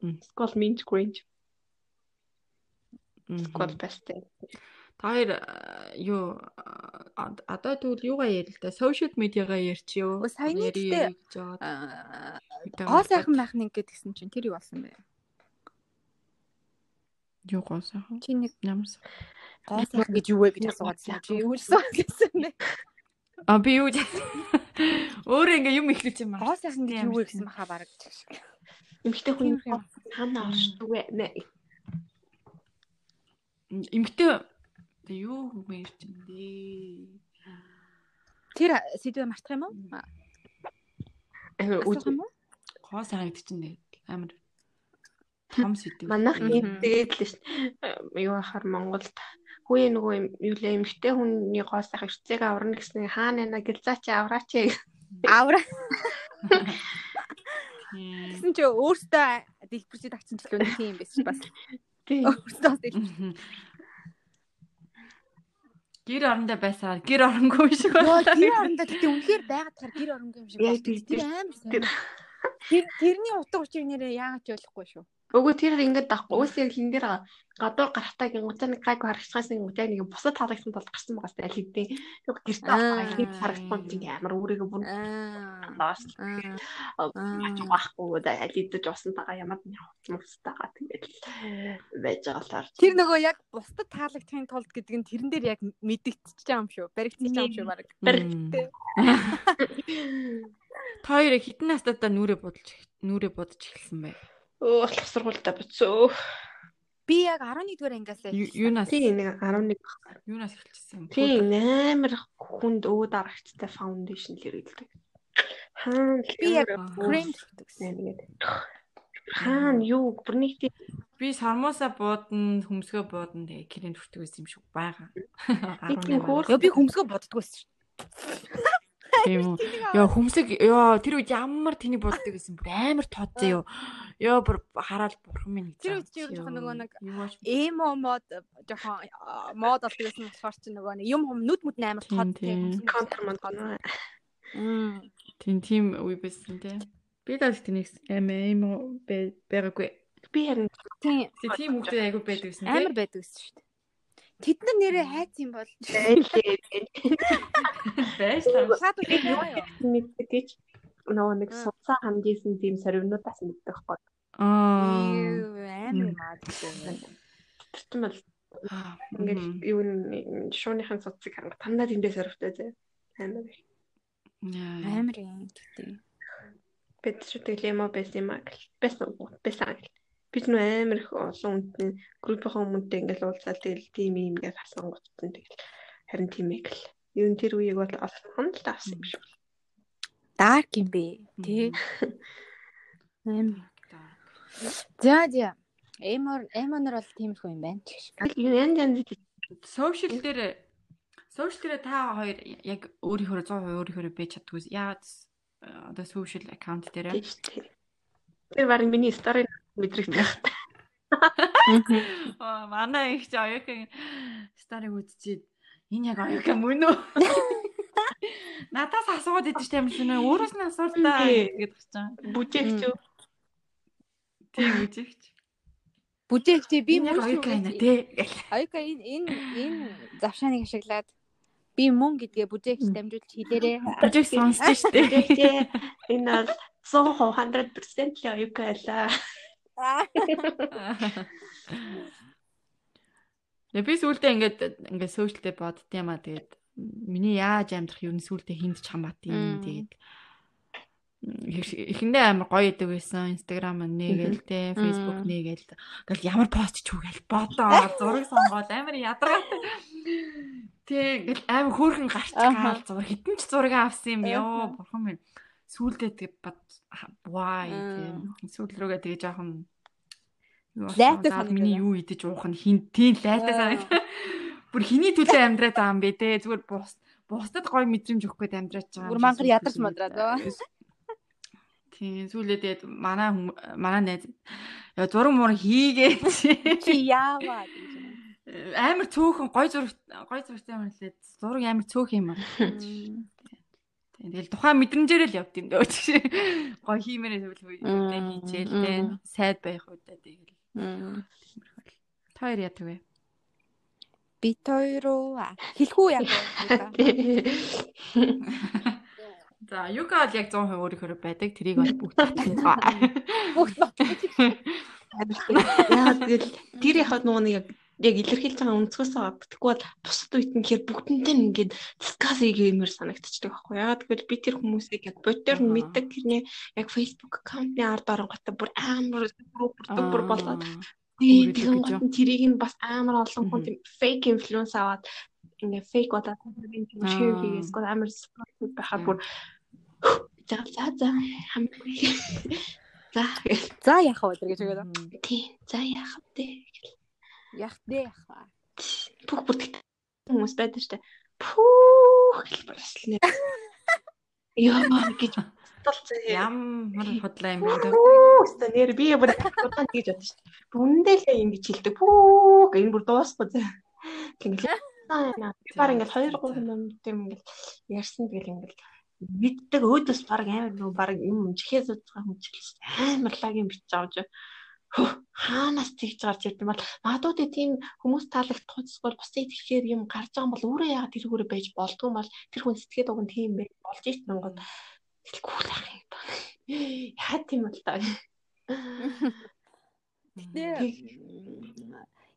Мм. Скол минч гринч. Мгм. Скол бэстэй. А, юу одоо тэгвэл юугаа ярил л да? Social медиагаа ярьчихё. Өө, саяны гоо холбоод. сайхан байх нэг гэдгсэн чинь тэр юу болсон бэ? Юу гоо сайхан? Чи нэг Ямс. гоо сайхан гэж юу вэ гэж асуугаадсан. Чи юу гэсэн гэсэн бэ? А би юу гэж өөрөө ингээ юм ихлүүлж юм Гоо сайхан гэж юу вэ гэсэн махаа бараг. Эмхтэй хүн хана оршдгүй нэ. Эмгтээ тэг юу хүмүүс юм дээ. Тэр сэдвээ мартах юм уу? Гоо сайхан гэдэг чинь амар том сэдв. Манайх ийм тэгээд л ш. Юу ахаар Монголд хөөе нөгөө юм юу лээ эмхтэй хүний гоос ах эрцээг аварна гэсэн хаана нэ гэлзаач авраач. Авра Тийм. гэсэн чи өөртөө дэлбэрчээд авчин ч л үнэ тийм байсан бас Тийм. өөртөө дэлбэр. Гэр орондоо байсаар гэр оронгүй шиг байна. тэр орондоо тэгтээ үнэхээр байгаад тэр оронгүй юм шиг байна. Тэр тэр- амар сайн. Тэр тэрний утга учир нэрээ яагаад ч ойлгохгүй шүү. Өгөө тэр ингээд. Уус яг хин дээр гадуур гарахтаа гингуцаа нэг гайг харагчаас нэг яг нэг бусад харагдсан тул гарсан байгаас аль хэдийн гэртээ Аа. авах хин харагдсан чинь амар өөрийгөө бүр яаж байхгүй да аль хэдэж усан тагаа ямар нэг хувцмустайгаа тэгээд байж байгаа л Тэр нөгөө яг бусдад таалагдахын тулд гэдэг нь тэрэн дээр яг мэдэгдчихэж юм шүү. Баригдчихэж юм шүү баг. Баригдтээ. Та хоёрыг хитэн настадаа нүрэ бодож нүрэ бодож эхэлсэн бай. Өө болох сургуультай бицөө. Би яг 11 дугаар ангиасаа Ю- Юунаас Би нэг 11 юунаас эхэлчихсэн? би амар хүнд өө дарагчтай фаундейшн л ирэлдэг. Хаана л би яг крем гэсэн. нэгээд. Хаана юу бүр нэг тийм Би сармууса буудна, хөмсгөө буудна тэгээ кирийн төртөг байсан юм шиг байгаа. тийм хөөр Яа би хөмсгөө боддгоо байсан шүү. Тийм үү. Яа хөмсөг яа тэр үед ямар тэнийг боддог гэсэн бүр амар тооцоо юу. Яа бүр хараад бурхан минь гэж. Тэр үед чи жоохон нөгөө нэг эмо мод жоохон мод болдог гэсэн болохоор чи нөгөө нэг юм хум нүд мүд амар тод тийм. контр мод. Мм. тийм тийм үе байсан тий. Би даа тэнийг юм байгаагүй. Би харин Тийм тийм хүмүүс айгу байдаг гэсэн амар тий. байдаг гэсэн шүү дээ. Тэд нар нэрээ хайц юм бол байлээ. Байж таа. хаад үгүй юу? мэддэгч нөгөө нэг Аа. суцаа хандижсэн тийм сорвинуудаас мэддэг байхгүй. Аа. Юу амар маад. Тэгтэн бол ингээд юу н шууныхын суцыг харангуй танаа тэндээс сорвтой зэ. Амар. Амар юм гэдэг. Бид ч тэгэл юм байсан юм аа. Байсан уу? Байсан гэл. Бид нөө амар их олон үндэний группийн хүмүүнтэй ингээд уулзаад тэгэл тийм юм ингээд хасан гоцсон тэгэл харин тийм ээ гэл. Юу н тэр үеийг бол олсон л таасан юм шиг. Dark юм бэ. Тэ. Амар. За за. Эмор эмонор бол тиймэрхүү юм байна. Юу ян ян Сошиал дээр сошиал дээр та хоёр яг өөрийнхөө 100% өөрийнхөө байж чаддгүй. Яагаад э, одоо сошиал аккаунт дээр тий. Тэр баг миний стори мэдрэгдэх байх. Аа манай их ч оюукын старыг үзчихээд энэ яг оюука мөн үү? Надаас асууад идэж тамир шинэ өөрөөс нь асуултаа гэдэг чинь. Бүжээгч юу? Тийм үжигч. Бүжээгчээ би мөн оюука байна тий. Аюука энэ энэ энэ завшааныг ашиглаад би мөн гэдгээ бүжээгч дамжуулж хэлээрээ. Сонсдоо штэ. Бүжээгчээ энэ бол 100% 100% л оюука байлаа. Би сүүлдээ ингээд ингээд сошиалтэй боддсон юм аа тэгээд миний яаж амьдрах юу н сүүлдээ хинд ч хамаат юм тэгээд. Эхэндээ амар гоё идэг байсан. Инстаграм нэгээл те фейсбુક нэгээл ингээл ямар пост ч үгээл бодоо. Зураг сонгоод амар ядаргаатай тэг ингээл амар хөөрхөн гарч гаал зураг. Хитэн ч зураг авсан юм ёо бурхан минь сүүлдээ тэг бод Мм. тийм сүүл рүүгээ тэгээ жоохон санагдана. миний юу идэж уух нь хин тийм лайтай Аа. санагд бүр хиний төлөө амьдраад байгаа юм бэ те зүгээр бус бусдад гоё мэдрэмж өгөх гээд амьдраад байгаа Бүр мангар ядарч мадраад. Тийм сүүлдээ манай манай найз яа зураг муур хийгээ Чи яаваа гэж амар цөөхөн гой зураг гой зурагтай юм лээ зураг амар цөөх юм аа. Тэгэл тухайн мэдрэмжээр л явд юм дөө чи. Гой хиймээрээ тэгвэл үедээ хийчихэл мм. тэ сайд байх үедээ тэгэл. Та хоёр яадаг вэ? Бит хоёроо хэлэхүү яг. За, юка бол яг 100% өөрийнхөө байдаг. Тэрийг бол бүгд батлаа. Бүгд батлаж. Яа тэгэл тэр яхад нөгөө нэг яг илэрхийлж байгаа өнцгөөс. Тэгэхгүй бол бусад үед нь хэр бүгдэнтэй нь ингээд дискас хийгэмээр санагдчихдаг байхгүй. Ягаад гэвэл би тэр хүмүүсийг яг Аха. мэддэг гэрнээ яг Facebook аккаунтны ард оронготой бүр амар бүр бүр болоод тийм тэрийг нь бас амар олон хүн тийм фейк инфлюенс аваад ингээ фейк тийм шир Аа. хийгээс гол амар спорт байхад бүр за за за хамаагүй. За За яах вэ гэж өгөөд. тий за яах вэ? Яах дээ яах вэ? Бүх тэгт хүмүүс байдаг штэ. Пүүх гэж барслаа. Яа гэж толцоо. Ямар худлаа юм бэ? Пүүх нэр би бүр удаан гэж бодсон штэ. Бүндээ л ингэж хэлдэг. Пүүх энэ бүр дуусахгүй зэ. Тэгэл баг ингээд 2 3 минут юм ингээд ярьсан тэгэл ингээд мэддэг өөдөөс баг амар нөө баг юм чихээ зүүж байгаа хүн ч амар лагийн бич авч хаанаас тэгж гарч ирдэм бол магадгүй тийм хүмүүс таалагдах бол бусдыг тэгэхээр юм гарч байгаа бол өөрөө яагаад тэр хүрээ байж болдгүй бол тэр хүн сэтгэхэд уг нь тийм байж болж ич Монгол тэлгүй л ах юм. Яа тийм бол та.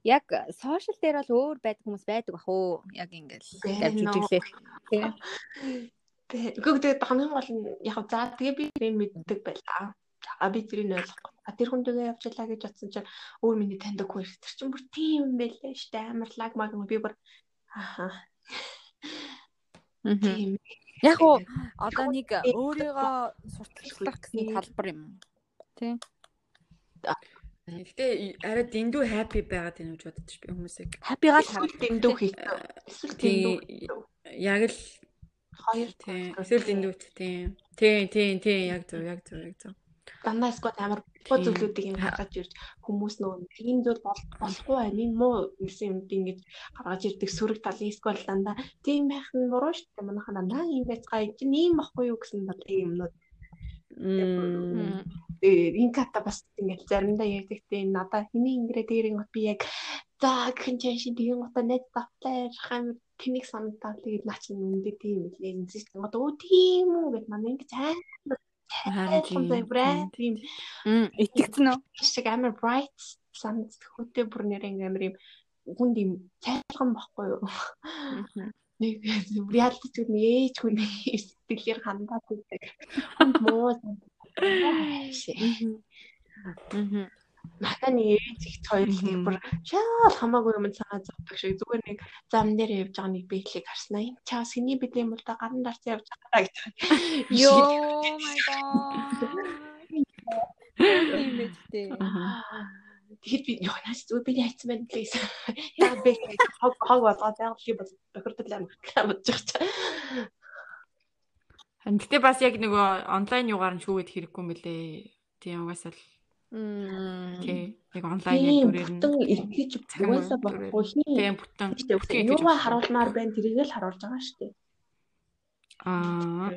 Яг сошиал дээр бол өөр байдаг хүмүүс байдаг бах уу? Яг ингээл. Тийм. Гэхдээ хамгийн гол нь яг за тэгээ би юм мэддэг байлаа. За би тэрийг ойлгохгүй. А тэр хүнтэйгээ явж ялаа гэж бодсон чинь өөр миний таньдаг хүн их тэр чинь бүр тийм юм байлээ штэ амар лаг маг би бүр ааха. Тийм. Яг уу одоо нэг өөрийгөө сурталчлах гэсэн талбар юм. Тийм. Гэтэ арай дэндүү хаппи байгаад байна гэж боддог би хүмүүсийг. Хаппигаа хараад дэндүү хийх. Эсвэл дэндүү. Яг л хоёр тийм. Эсвэл дэндүү тийм. Тийм тийм тийм яг зөв яг зөв яг зөв. Дандаа скот амар боо зүйлүүдийг ингэ гаргаж ирж хүмүүс нөгөө тийм зүйл болохгүй байна. Энэ муу гэсэн юм ингэж гаргаж ирдэг сөрөг талын скол дандаа тийм байх нь буруу шүү дээ. Манайха дандаа ийм байцгаа чинь ийм байхгүй юу гэсэн бодлын юмнууд. Тэгээд инката бас ингэж заримдаа ярьдаг тийм надаа хэний ингэрээ дээрэн би яг за гэх чинь шин тийм гоо нэт тавтай хам тэнийг санагдаа тэгээд наа чинь үндэ тийм үлээ энэ чинь одоо тийм үү гэд манай ингэж амар Харин тийм итгэцэн үү? Шиг амар bright санаж хөтэ бүр нэр амар юм хүнд юм цайлган баггүй юу? Нэг reality зүйл нэг ээж хүн сэтгэлээр хандаад байдаг. Муу. Мм. Надаа нэг ээж их хоёр их бүр шаал хамаагүй юм цаа зовдөг шиг зүгээр нэг зам дээр явж байгаа нэг бэхлийг харснаа. Энэ чаа сэний бид юм бол да гарын дарц явж байгаа гэж. Йоо my god. Тэгэхэд би ёо наас зүгээр би хайцсан байна please. Яа бэ хог хог болгоод байгаль би бас тохирдол амар бодож байгаа. Харин гэтээ бас яг нөгөө онлайн югаар нь шүүгээд хэрэггүй мөлий. Тийм угаасаа л Тий. Яг онлайн дүрээр нь бүтэн эргэж угаасаа болохгүй хин. Тийм бүтэн. Юугаа харуулмаар байна тэрийг л харуулж байгаа шүү дээ. Аа.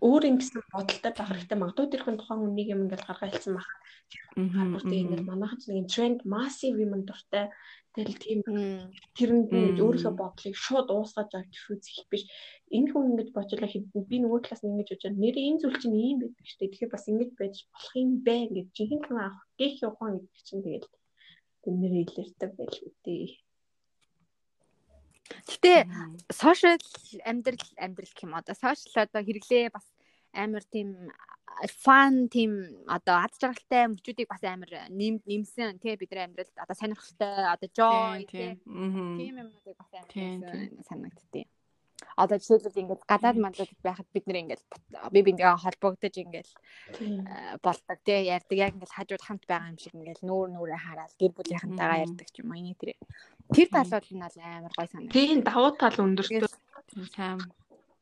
Өөр юм гэсэн бодолтой байх хэрэгтэй. Магадгүй тэр хүн тухайн үнийг юм ингээл гаргаа хэлсэн байх. Бүгдээ ингээл манайхан ч нэг тренд массив юм дуртай. Тэгэл тийм тэрэнд нь өөрийнхөө бодлыг шууд уусгаж авч үзэх биш. Энэ хүн ингэж бочлоо хэдэн би нөгөө талаас нь ингэж бодож нэр энэ зүйл чинь ийм байдаг шүү дээ. Тэгэхээр бас ингэж байж болох юм бэ гэж жинхэнэ хүн авах гэх ухаан гэдэг чинь тэгэл тэнэр илэрдэг байл үгүй. Гэтэ сошиал амьдрал амьдрал гэх юм одоо. Сошиал одоо хэрэглээ бас амар тийм фан тийм одоо ад жаргалтай мөчүүдийг бас амар нэм нэмсэн тий бидний амьдралд одоо сонирхолтой одоо joy тий. тийм юмнуудыг бас амар санагдтыг. Одоо жишээлбэл ингээд гадаад манлуудад байхад бид нэр ингээд би биндээ холбогдож ингээд болдог тий ярьдаг. Яг ингээд хажууд хамт байгаа юм шиг ингээд нүүр нүрээ хараад гэр бүлийнхэнтэйгээ ярьдаг ч юм уу энэ тэр тэр талууд нь бол амар гой санагдав. Тийм давуу тал өндөртөө. Сайн.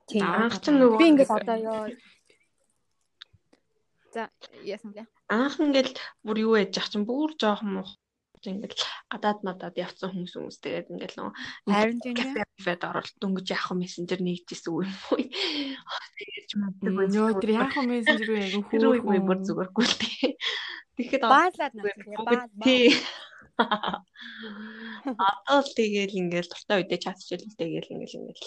Тийм анх ч нөгөө би ингээд одоо ёо. За яасан бэ? Анх ингээл бүр юу яж ах чинь бүр жоохон мух ингээл гадаад надад явцсан хүмүүс хүмүүс. Тэгээд ингээл нөө харин кафед оролт дөнгөж яах мессенжер нэгжсэн үү юм уу? Тэгээд ч мэддэг тэр яах мессенжер үү яг хөөрхөө бүр зүгээргүй л тий Тэгэхэд баалаад надад тий Одоо л тэгэл ингээл дуртай үедээ чатчихэл тэгэл ингээл ингээл.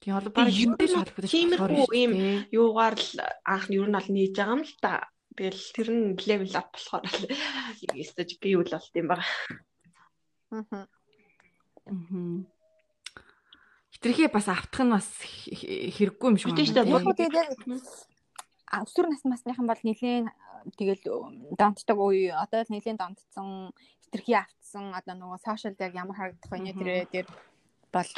Тийм бол баг юмтэй л холбогдож тиймэрхүү ийм юугаар л анх нь ер нь аль нээж байгаа юм л та. Тэгэл тэр нь левел ап болохоор л ёстож би үл болт юм байна. Аа. Хитрхээ бас автах нь бас хэрэггүй юм шиг байна. Тэгээд яг өсвөр нас масныхан бол нэлийн тэгэл донтдог үе одоо л нэлийн донтсон хитрхий автсан. Одоо нөгөө сошиал дээр ямар харагдах вэ? Тэр дээр бол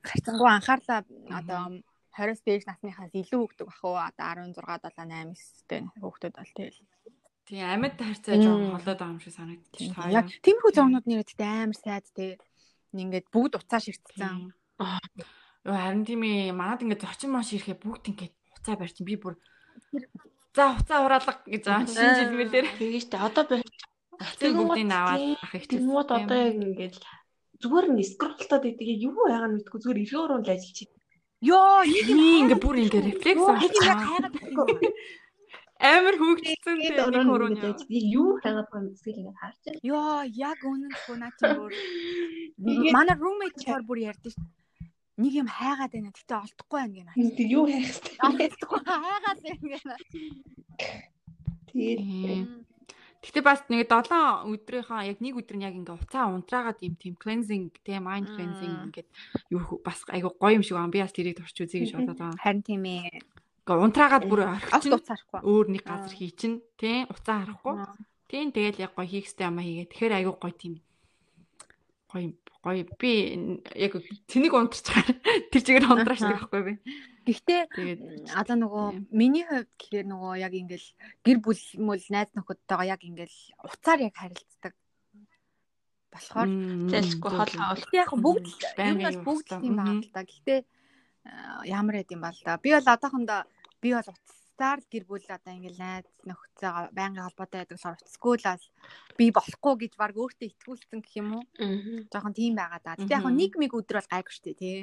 гарцсангүй анхаарлаа одоо 20-с дээш насныхаас илүү өгдөг бах уу одоо 16 7 8 9-тэй хүүхдүүд бол тэгэл Тийм амьд харьцаа жоохон холоод байгаа юм шиг санагдчих. Яг тиймэрхүү зоонууд нэрэттэй амар сайд те. Ингээд бүгд уцаа ширтсэн. Йоо харин тийм ээ манад ингээд зочин маш ирэхэ бүгд ингээд уцаа барьчин би бүр за уцаа ураалга гэж байгаа шинэ жил мэлээр. Тэгэж тэ одоо Тэгвэл бүгдийг аваад ах их Тэгмүүд одоо яг ингээд зүгээр нь скролтоод идэг юу байгаа нь мэдгүй зүгээр эргээ уруу л ажиллаж байна. Йоо, нэг юм ингээ бүр ингээ рефлекс хайгаад амар хөөгдсөн тийм нэг ингээд ажил юу хагаад байгаа юм эсвэл ингээд харж байна. Йоо, яг үнэн шүү наа чи бүр. Манай roommate чаар бүр ярьдэн шүү. Нэг юм хайгаад байна. Гэтэ олдохгүй байна гэнэ. Тэг юу хайх вэ? Олдохгүй хайгаад байна гэнэ. Тэгээд Гэтэ бас нэг 7 өдрийнхаа яг нэг өдөр нь яг ингээ уцаа унтраагаад юм тийм cleansing тийм mind cleansing ингээд юу бас айгу гоё юм шиг байна. Би бас тэрийг турч үзье гэж бодоод байгаа. Харин тийм ээ. Ингээ унтраагаад бүр уцаарахгүй. өөр нэг газар хий чин тий уцаа харахгүй. Тийм тэгэл яг гоё хийх сте амаа хийгээ. Тэгэхээр айгу гоё тийм гоё гоё би яг цэнийг унтарчаар тэр чигээр унтрааш Аха. байхгүй би. Гэхдээ Тэгээд одоо нөгөө миний хувьд гэхээр нөгөө яг ингээл гэр бүл мөл найз нөхөдтэйгээ яг ингээл уцаар яг харилцдаг. Болохоор зайлшгүй хол хаал. Гэхдээ яг бүгд нь бол юм бүгд тийм байна л да. Гэхдээ ямар юм бол да. Би бол одоохондоо би бол уцаар л гэр бүл одоо ингээл найз нөхцөйгээ байнгын холбоотой байдаг болохоор уцгүй л бол би болохгүй гэж баг өөртөө итгүүлсэн гэх юм уу? Жохон тийм байгаа да. Гэтэ яг нэг миг өдөр бол гайгүй штэ тий.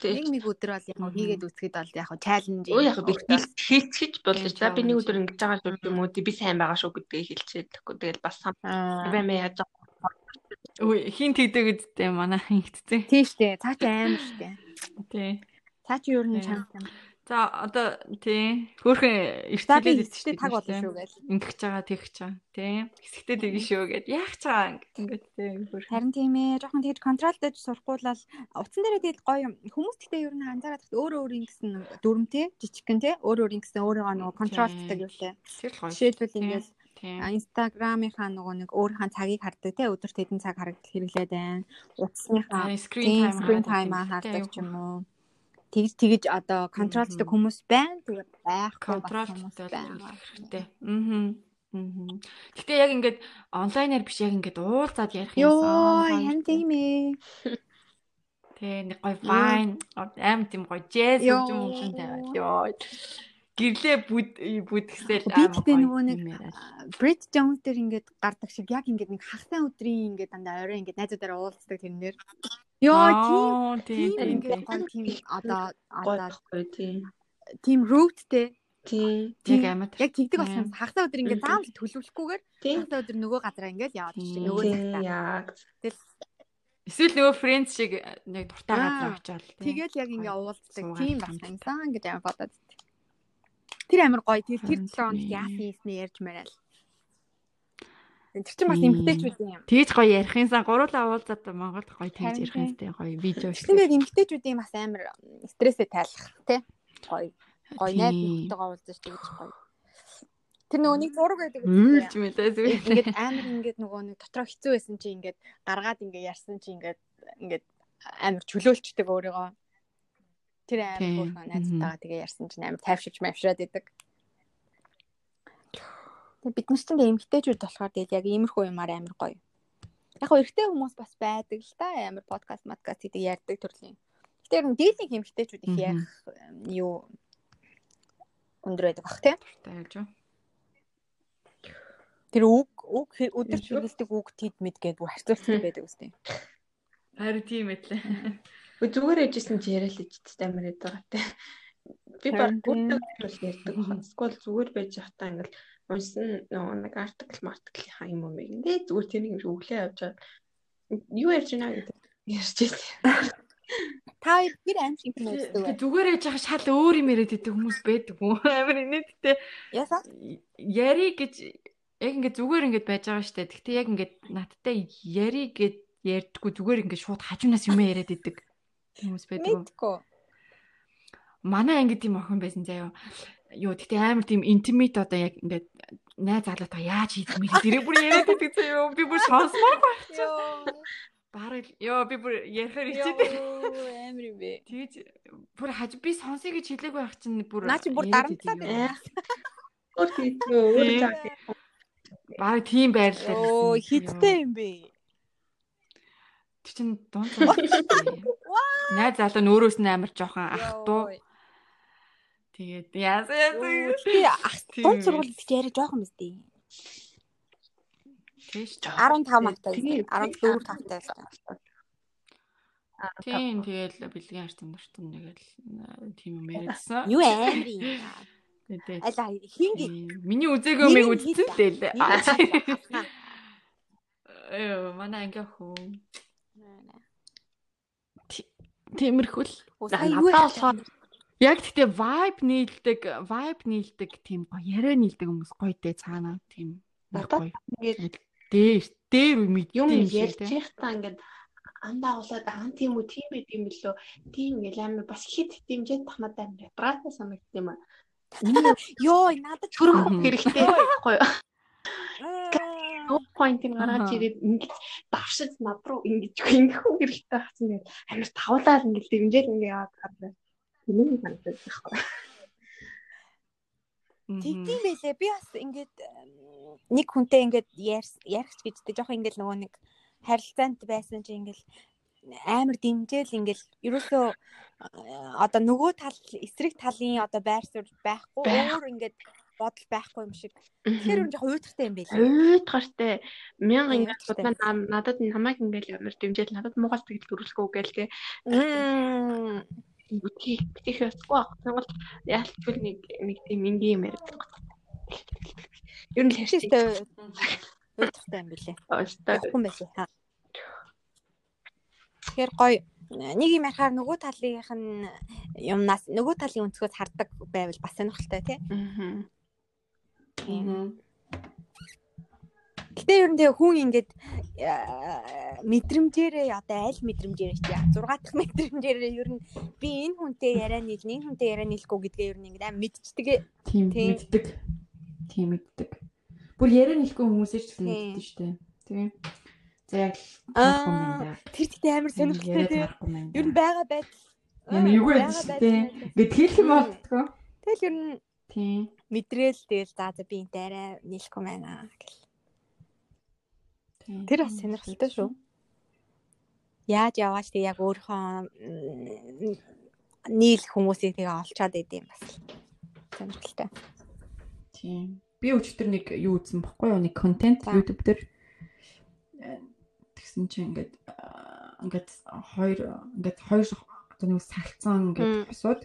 Нэг миг өдөр бол яг хийгээд үсгэд бол яг чаленж. Оо яг би болно шүү. За би нэг өдөр ингэж байгаа шүү юм уу? Би сайн байгаа шүү гэдгийг хэлчихээд тэгэхгүй. Тэгэл бас сам баймаа яаж Үй хин тэгдэг үсттэй манай хийгдсэн. Тийм штэ. Цаа чи амар штэ. Тий. Цаа чи ер нь Тийм. Юм. За одоо тий хөөхөн эртэлээд эцэгтэй таг болно шүү гэж. Ингэж байгаа тэгж байгаа тий. Хэсэгтэй тэгэн шүү гэд яах ч байгаа ингээд тий. Харин тийм ээ. Жохон тэгж контролдож сурахгүй л утсан дээрээ тэгэл гоё юм. Хүмүүс гэхдээ ер нь анзаараад тахт өөр өөр ингэсэн дүрмтэй, жижигхэн тий. Өөр өөр ингэсэн өөрийгөө нөгөө контролддаг юу лээ. Тэр л гоё. Жишээлбэл Тий. Инстаграмынхаа нөгөө нэг өөрийнхөө цагийг хардаг тий. Өдөрт хэдэн цаг харагдах хэрэглээд байна. Утасныхаа screen тийм time screen хараад time байдаг. хардаг ч юм уу. Тэгж тэгж одоо контролддог Мгм. хүмүүс байна. Тэгээд байхгүй байна. хэрэгтэй. Аа. Аа. Гэтэ яг ингээд онлайнаар биш яг ингээд уулзаад ярих Йоо, юмсан. ян тийм ээ. Тэ нэг гоё fine аим тийм jazz Йоо. юм юм шиг тавиад. Йоо. Гэрлээ бүд бүдгсэл Би тэгтээ нөгөө нэг Brit Jones дээр ингээд гардаг шиг яг ингээд нэг хагасаа өдрийн ингээд дандаа орой ингээд найзуудаараа уулздаг тэрнэр. Йоо, тийм тийм ингээд гоё тийм одоо одоо тийм. тийм rootтэй Тийм. яг амар яг тэгдэг болсон хагасаа өдөр ингээд заавал төлөвлөхгүйгээр хагасаа өдөр нөгөө газараа ингээд яваад Тийм. чинь нөгөө цагтаа. яг. Тэгэл Эсвэл нөгөө friends шиг нэг дуртай газар очиод. тэгэл яг ингээд уулздаг тийм хамт. юмсан гэж амар бодоод. Тэр амар гоё. Тэр тэр Харин 7 хоног яасан хийснээ ярьж мараал. Тэр чинь бас эмгтээчүүд юм. Тэгж гоё ярихынсан гурлаа уулзаад Монголд гоё тэгж Харин ярихынстэй гоё видео Тэгсэн дээр эмгтээчүүдийн бас амар стрессээ тайлах тий. Гоё. Гоё найз нөхдөйгөө уулзаж тэгж гоё. Тэр нөгөө нэг зураг байдаг Үлж мэдээс Ингээд амар ингээд нөгөө нэг дотроо хэцүү байсан чи ингээд гаргаад ингээд ярьсан чи ингээд ингээд амар чөлөөлчдөг өөрийгөө. Тэр амар хөөрхөн найзтайгаа тэгээ ярьсан чинь амар тайвширч мавшраад идэг. Бид нар ч тэгээ эмгтээчүүд болохоор тэгээ яг иймэрхүү юмар амар гоё. Яг гоо эрэгтэй хүмүүс бас байдаг л та амар подкаст маткаст гэдэг ярьдаг төрлийн. Гэтэ ер нь дийлэнх эмгтээчүүд их ярих юу өндөр байдаг бах тий. тааж. Тэр үг үг өдөр хэрэгэлдэг үг тед мэд гэдэг бүр харьцуулдаг байдаг үстэй. Харин тийм ээ. Өө зүгээр ээжсэн чи яриа л ичтэй амар яд байгаа те. Би баг тийм. гүрдэг бол ярьдаг. Скол зүгээр байж захтаа ингээл унсан нөгөө нэг артикл мартиклийнхаа юм юм ингээ зүгээр тэр нэг юм шиг өглөө явж байгаа. Юу ярьж байна гэдэг ярьж байсан. Та хоёр аим шиг юм бай. Зүгээр яж байгаа шал өөр юм яриад идэг хүмүүс байдаг үү? Амар инээдтэй. Ясаа? Яри гэж яг ингээд зүгээр ингээд байж байгаа штэ. Гэхдээ яг ингээд надтай яри гэд ярьдггүй зүгээр ингээд шууд хажуунаас юм яриад идэг хүмүүс байдаг уу? Мэдгүй. Манай ангид тийм охин байсан заяа. Юу гэхдээ амар тийм интимит одоо яг ингээд найз залуутай яаж хийх юм бэ? Тэр бүр яриад идэг заяа. Би бүр сонсмоор. Йоо. Бараг ёо би бүр ярихаар ичээд. амар юм бэ. Тэгэж бүр хаж би сонсъё гэж хэлээгүй байх чинь бүр Наа чи бүр дарамтлаад байна. юу. Өөр хийдгөө өөр Тийм. жаа. Бараг тийм байрлалаар Оо хиттэй юм бэ. Тэр чинь дунд. Найз залуу нь өөрөөс нь амар жоохон ах дуу. Тэгээд яасан яасан. Би ах Тийм. дунд сургууль гэж яриа жоох юм өстэй. Тийш. 15 мавтай. Тэгээ 14 тавтай л та. Тийм тэгэл бэлгийн арт нартан нэгэл тийм юм яриадсан. Юу. Тэгээд Ала хинги миний үзээгүй мэг үзсэн дээ. Ээ манай анги хөө. Тиймэрхүүл. Яах болохоор Яг тэгтээ vibe нийлдэг, vibe нийлдэг тийм гоё яриа нийлдэг хүмүүс гоё дээ цаана тийм. Надад ингээд Дээр дээр юм ярьж байхдаа ингээд андаа болоод ан тийм үү тийм байт юм билүү. Тийм ингээл амар бас хит хэмжээд тахнаад амар ядратай санагдсан юм аа. Йоо надад төрөх хэрэгтэй. Байхгүй юу Аа. no point ин гаргаж ирээд ингэж давшиж над руу ингэж ингэх үү хэрэгтэй болсон юм амар тавлаад ингээл дэмжээл ингээ яваад гадаа тийм юм санагдаж байхгүй Тэгтийн байлээ. Би бас ингээд нэг хүнтэй ингээд ярьс- ярих ч гэжтэй жоох ингээд нөгөө нэг харилцаанд байсан чи ингээд амар дэмжээл ингээд ерөөсөө э, одоо нөгөө тал эсрэг талын одоо байр суурь байхгүй Байх. өөр ингээд бодол байхгүй юм шиг. Тэгэхээр ер нь жоох уйтартай юм байлээ. уйдгартай мянга ингээд нам- надад намайг ингээл амар дэмжээл надад Монгол тэгэл төрүүлэхгүй гээл те Мм. Битгий битгий хэвчгүй ах. Тэгвэл яалтчгүй нэг нэг тийм ингийн юм яриад. Ер нь хэвчээ. Уйтартай юм. Явахгүй юм байлээ. Хаа. Тэгэхээр гоё нэг юм ярахаар нөгөө талынх нь юмнаас нөгөө талын өнцгөөс хардаг байвал бас сонирхолтой тий. Аа. Гэтэ ер нь тэгээ хүн ингээд аа, мэдрэмжээрээ одоо аль мэдрэмжээрээ чи 6 дахь мэдрэмжээрээ ер нь би энэ хүнтэй яриа нийлнэ энэ хүнтэй яриа нийлэхгүй гэдгээ ер нь ингээд аим мэдчихдэг. Тийм Тийм. мэддэг. Тийм мэддэг. Бүр яриа нийлэхгүй хүмүүсээ ч гэсэн Тийм. мэддэг шүү дээ. Тийм. За яг Аа, да. Тэр тэгтээ амар сонирхолтой Яриа тий. таарахгүй юм Ер нь байгаа байдал. Аа, юу дээ. нь- Ингээд хэлэх юм болтгоо. Тэгэл ер нь Тийм. мэдрээл тэгэл за за би энтэй арай нийлэхгүй байна гэл. Тэр бас сонирхолтой шүү. Яаж яваач тэг яг өөрийнхөө нийл хүмүүсийг тэгээ олцоод идэм бас сонирхолтой. Тийм. Би өчтөр нэг юу үзсэн баггүй юу? Нэг контент. YouTube дээр Э, тэгсэн чинь ингээд аа, ингээд хоёр ингээд хоёр одоо нэг салцсан ингээд Мм. босоод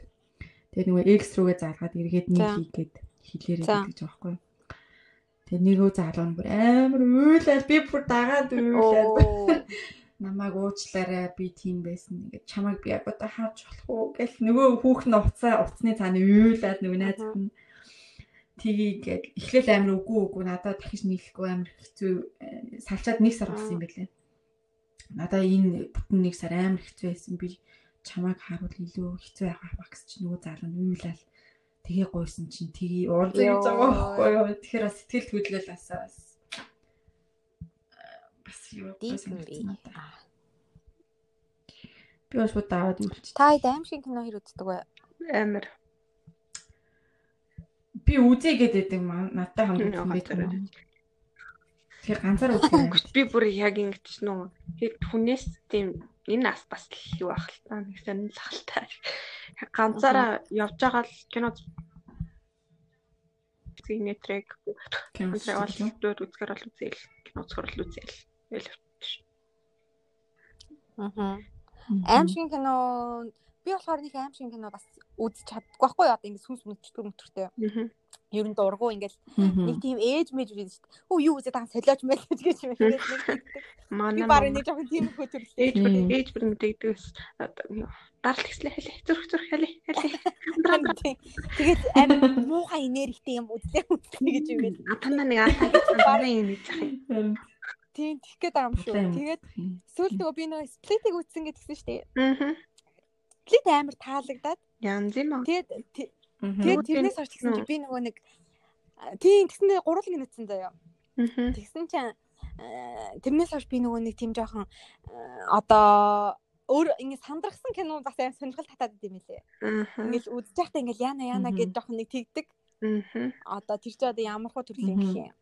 тэгээд нөгөө X рүүгээ заалгаад эргээд нэг хийгээд хэлээрээ За. гэж байгаа байхгүй юу? Тэгээд нэрөө заалгаа нь бүр амар уйлаад би бүр дагаад уйлаад. Оо. намайг уучлаарай би тийм байсан. Ингээд чамайг би яг одоо харж болох уу гэл нөгөө хүүхэн уцаа уцны цаана уйлаад нөгөө найзад нь. Тгийгээд эхлээл амар үгүй үгүй надад дахиж нийлэхгүй амар хэцүү э, салчаад нэг сар болсон юм байлээ. Надаа энэ бүтэн нэг сар амар хэцүү байсан. Би чамайг харуул илүү хэцүү явах багс чи нөгөө залуу нь уйлал тэгээ гойсон чинь тгий уулзаж Йоо. байгаа байхгүй юу. Тэгэхээр бас сэтгэл хөдлөл бас бас э, бас юу юм би. бас шууд даваад үлч. Та хэд аим шиг кино хэр үздэг вэ? Амар. Би үзье гэдэг маа надтай хамт Мм, үзсэн ганцаар байх. Тэгэхээр ганцаар үзсэн. Би бүр яг ингэж нөө хэд хүнээс тийм энэ нас бас л юу ах л та нэг сонирхолтой. Ганцаараа явж байгаа л кино Синетрек ганцаараа бол дөрөв үзгээр бол үзээл кино цогцол үзээл. Тэгэл Аа. Аим шиг кино би болохоор нэг аим шиг кино бас үзэж чаддаггүй байхгүй? Одоо ингэ сүнс мөчтөр мөтөртэй. Аа. Ер нь дургу ингээл нэг тийм ээж мэж үрээд шүү дээ. Өө юу үзээд байгаа солиоч мэл гэж гэж юм ингээд нэг тэгдэг. Би Манай барыг нэг жоохон тийм хөтөрлөө. ээж бүр ээж бүр мэдэгдээс дарал хэслээ хэлээ зүрх зүрх хэлээ хэлээ. Тэгээд амин муухай энергитэй юм үзлээ үзлээ гэж юм гээд. Атанда нэг атаа бараа юм хийж байгаа юм. Тийм тэгэх гээд байгаа юм шүү. Тэгээд сүүл нөгөө би нөгөө сплитийг үзсэн гэдгсэн шүү дээ. Аа. Сплит амар таалагдаад Янз юм аа. тэгээд тэ- Тэгээд тэрнээс тэгсэн чи би нөгөө нэг тийм тэгсэндээ гурван минут үзсэн заяа. Тэгсэн чинь тэрнээс хойш би нөгөө нэг тийм жоохон одоо өөр ингэ сандрахсан кино бас аим сонирхол татаад идэм билээ. Аа. Ингээл үзэж байхдаа ингээл яна яна гэж жоохон нэг тэгдэг. Одоо тэр чинь одоо ямар хөө төрлийн гэх юм.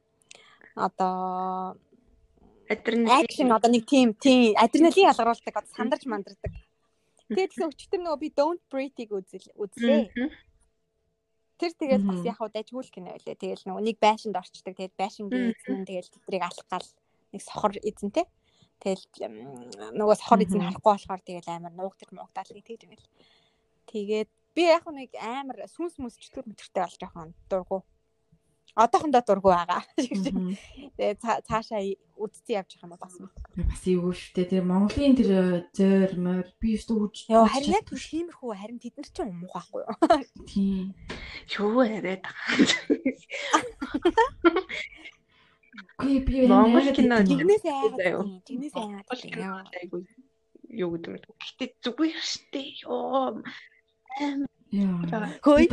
Одоо Адреналин. одоо нэг тийм тийм адреналин ялгаруулдаг одоо сандарч мандардаг. Тэгээд тэгсэн өчтөр нөгөө би Don't Breathe-ийг үзэл үзлээ. Тэр тэгээд бас яг хуу дайжгүй кино байлээ. Тэгэл нөгөө нэг байшинд орчдөг. Тэгээд байшингийн Мгм. эзэн тэгэл тэдрийг алах гал нэг сохор эзэнтэй. Тэгэл нөгөө сохор эзэн харахгүй болохоор тэгэл амар нуугдэр муугдаал нэг тэгж ингээл. Тэгээд би яг нэг амар сүнс мүс чөтгөр мэтэртэй болж жоохон дургу. Одоохондоо дургу байгаа. Цаа- цаашаа үдцэн явж байгаа юм ба бас. Бас эвгүй шүү дээ. Тэр Монголын тэр зөөр мөр би өстө үж. Йоо харин яг тиймэрхүү харин тэд нар ч юм уу байхгүй юу? Тийм. Юу яриад Гүй би Монгол кино юм бэ? Тэгнээс айгаад Заяа. тийм, тэгнээс айгаад тийм. Йоо. Айгу юу гэдэг юм? Гэтэ зүгээр штэ. Йоо. Яа. Хөөе.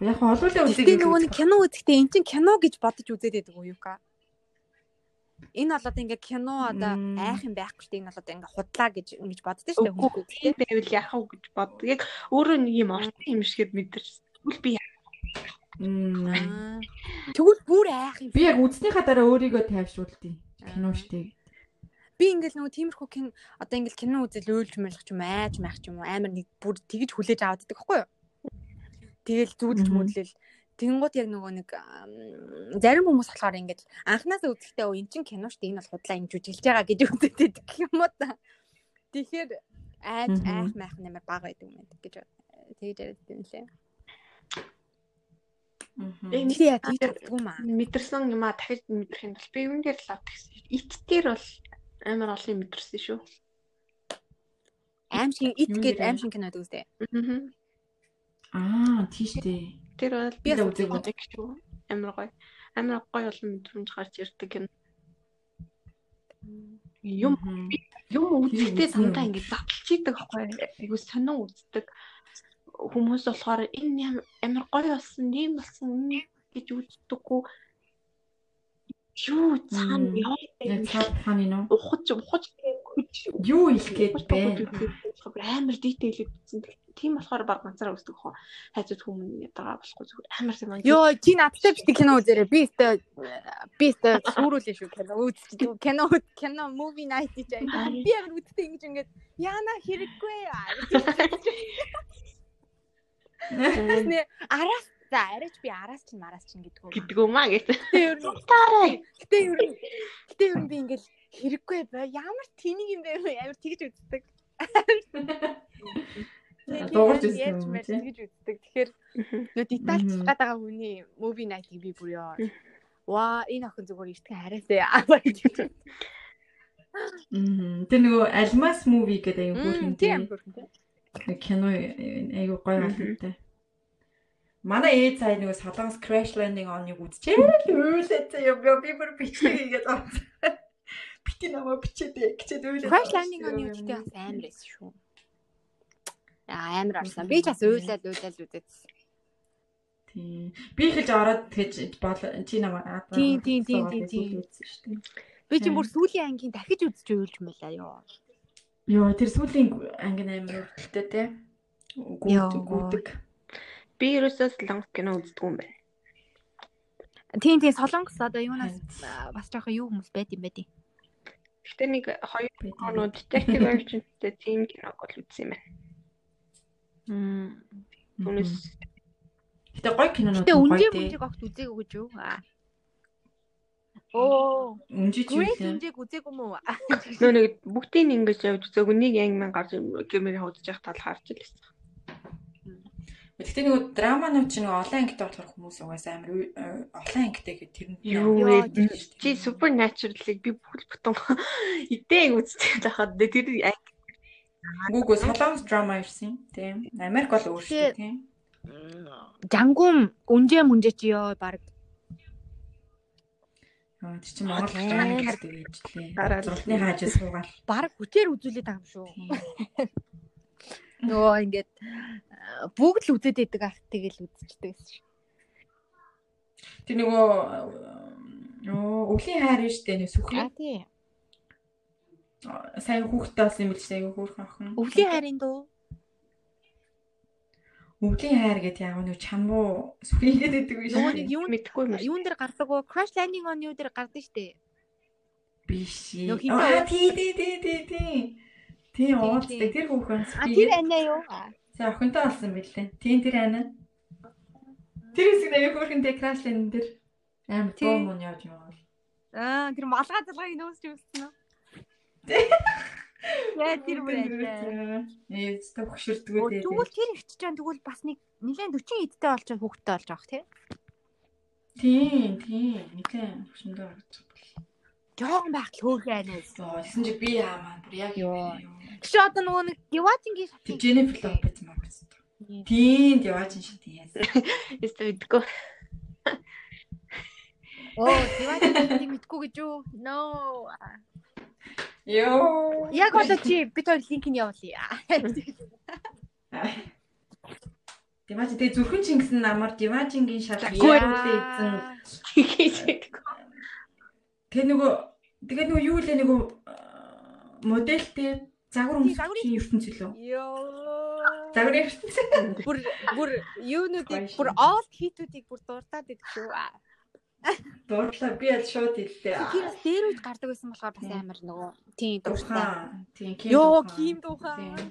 Яг олуулаа үзэх. Гэтэ нөгөө нэг кино үзэхдээ эн чинь кино гэж бодож үзээд байдаг уу юу ка? Энэ болоод ингээ кино одоо айх юм байхгүй дээ. Энэ болоод ингээ худлаа гэж ингэж боддоо шүү дээ. Үгүй хүмүүс тийм байвал яах вэ гэж бод. Яг өөрөө нэг юм орчин юм шигэд мэдэрч. Тэгвэл би. Тэгвэл бүр айх юм. Би яг үзснийхаа дараа өөрийгөө тайвшруултыг. Кино штэ. Би ингээл нөгөө тиймэрхүү кин одоо ингээл кино үзэл өөлж мэлэх ч юм айж маях ч юм уу амар нэг бүр тэгж хүлээж авааддаг байхгүй юу? Тэгэл Мгм. мүдлэл Тэнгууд яг нөгөө нэг зарим хүмүүс болохоор ингээд анханасаа үзэхдээ өө эн чин кино шүү дээ энэ бол худлаа ингэж үжилж байгаа гэж үздэг гэх юм уу та. Тэгэхээр айж айх майх нэмэр бага байдаг юм байна гэж тэгж яриад байсан лээ. Чаддгүй маа. мэдэрсэн юм а дахиж мэдрэх юм бол би юун дээр л авдаг гэсэн. Ит дээр бол амар олон мэдэрсэн шүү. Аим шиг ит дээр аим шиг кино үздэг. Аа. Аа, тийштэй. Тэр бол Би үзег үзег шүү. Амар гоё. Амар гоё олон мэдрэмж гарч ирдэг юм. Юм юм үзэхдээ юм. ингэ задлж идэг байхгүй айгу сонин үздэг хүмүүс болохоор энэ амар гоё болсон юм болсон гэж үздэггүй юу цаана яа хааны нөө. ухаж ухаж гэж Юу хэлгээд байна? амар дитэйлэд үзсэн. Тийм болохоор баг ганцаараа үздэг хоо. Хайзууд хүмүүс ядагаа болохгүй зүгээр амар юм. Йоо, чи надтай бити кино үзээрэй. Би өстө би өстө сүрүүлээ шүү кино үзчих. Кино кино movie night гэж. Би яг үзтээ ингэж ингээд яана хэрэггүй аа. Нэ араас за арайч би араас чинь мараас чинь гэдэг үү. гэдэг юм аа гэдэг. Гэтэ ер нь Таарай. гэтэ ер нь гэтэ ер нь би ингээл хэрэггүй бай. Ямар тэнийг юм бэ? Амар тэгж үздэг. Мэл тий. тэгж үздэг. Тэгэхээр нөө детальч байгаа хүний movie night-ийг би бүр ёо. Ваа, энэ охин зүгээр иртгэн хараасаа аа гэж. Мгм. Тэр нөгөө Almas movie гэдэг аюу Мм, бүрхэн тийм нэг кино аюу гоё болтой. Манай ээж сая нөгөө Солонгос Crash Landing on-ыг үзчихээ л үйлээ заяа би би бүр бичээ гэдэг байна. Бити намаа бичээд гэчээд үйлээ. Crash landing on you гэдэг бас амар эс шүү. Аа амар орсон. Би ч бас уйлал уйлал үзээдсэн. Тийм. Би ихэж ороод тэгэж бол чи намаа аа. Тийм, тийм, тийм, тийм, тийм. шүү дээ. Би чи Тийм. бүр сүүлийн ангийн дахиж үзэж уйлж мэлаа ёо. Йоо, тэр сүүлийн анги амар өвдөлтөө те. Гүдэг гүдэг. Би ерөөсөө солонгос кино үздэг юм байна. Тийм тийм солонгос одоо юунаас бас жоохон юу хүмүүс байд юм байд. Гэтэ нэг хоёр оноо detective agentтэй тийм киног бол үзсэн юм байна. Мм. Түүнээс Гэтэ гоё кинонууд Гэтэ гоё үнжээ те. мүнжийг огт үзээгүй гэж юу? Аа. Оо, Үнжиж юу лээ. үнжийг үзээгүй мүү? нөө нэг бүгдийг ингэж явж үзээг нэг ангиман гарч гэмээр хуудаж явах тал харж л байсан. Гэтэ нөгөө драма нууч нөгөө олон ангитай болохоор хүмүүс угаасаа амар э, олон ангитай гэдэг тэр нь Юу Чи supernatural-ыг би бүхэл бүтэн идээн үздэг байхад тэр анги Гүүгөө солонгос драма ирсэн тийм. Америк бол өөрсдөө тийм. Жангум үнжээ мүнжээ чи ёо баг Аа тэр чинь Монгол гэдэг ээжлээ. Гараад. Зургны хаажаа суугаад. баг хүчээр үзүүлээд байгаа юм шүү. Нөгөө ингээд бүгд л үзээд байдаг ах тэгэл үзчихдэг гэсэн шүү. Тэр нөгөө өвлийн хайр нь штэ нэг сүхрийн тий. сайн хүүхдтэй болсон юм биш аягүй хөөрхөн охин. Өвлийн хайрын дөө. Өвлийн хайр гэдэг яг нэг чамбуу сүхрийн гэдэг биш. Нөгөө нэг юу мэдхгүй юм шүү. юун дээр гардаг уу? Crash Landing on you дээр гардаг штэ. биш. Нөгөө тий тий тий тий тий. Тий уулздаг тэр хүүхэн А тэр анаа юу? За охинтой болсон бэлээ. Тийм тэр ана. Тэр хэсэг аягүй хөөрхөнтэй крашлэн дээр амар Тий. дуу мөн явж байгаа. Аа тэр малгай залгааг нөөсч үзсэн үү? Яа тэр бүр яа. Ээ зөв хөшөрдгөө дээ. Тэгвэл тэр ихч чам тэгвэл бас нэг нэлээд 40 эдтэй болж байгаа хүүхдтэй болж байгаа тий. Тийм, тийм. Нилээн хөшөндөө байгаа. Жохон байх л хөөхөө анаас. Оо, гэсэн чи би яамаа бүр яг Йоо. Чи одоо нөгөө нэг Геватингийн Тэг шатыг Jennifer Lopez маа гэсэн. Тийм, яваач шин тийм. Эсвэл мэдгүй. Оо, Геватингийг мэдгүй гэж юу? No. Йоо. Яг одоо чи бид хоёр линк нь явуулъя. Димач тэг зүрхэн Чингис намар Димачингийн шалгыг Үгүй. яагаад эзэн. Тэгээ нөгөө тэгээ нөгөө юу лээ нөгөө аа, модельтэй загвар өмсөхийн ертөнц лөө. Йоо. Загварын ертөнц. бүр бүр юунуудыг бүр шүү. all хитүүдийг бүр дуртаад идэх шүү. Дуурлаа би аль шууд хэллээ. Тэр дээр үед гардаг байсан болохоор бас амар нөгөө тийм. Духаан. Тийм, Ким Йоо, ким духаан.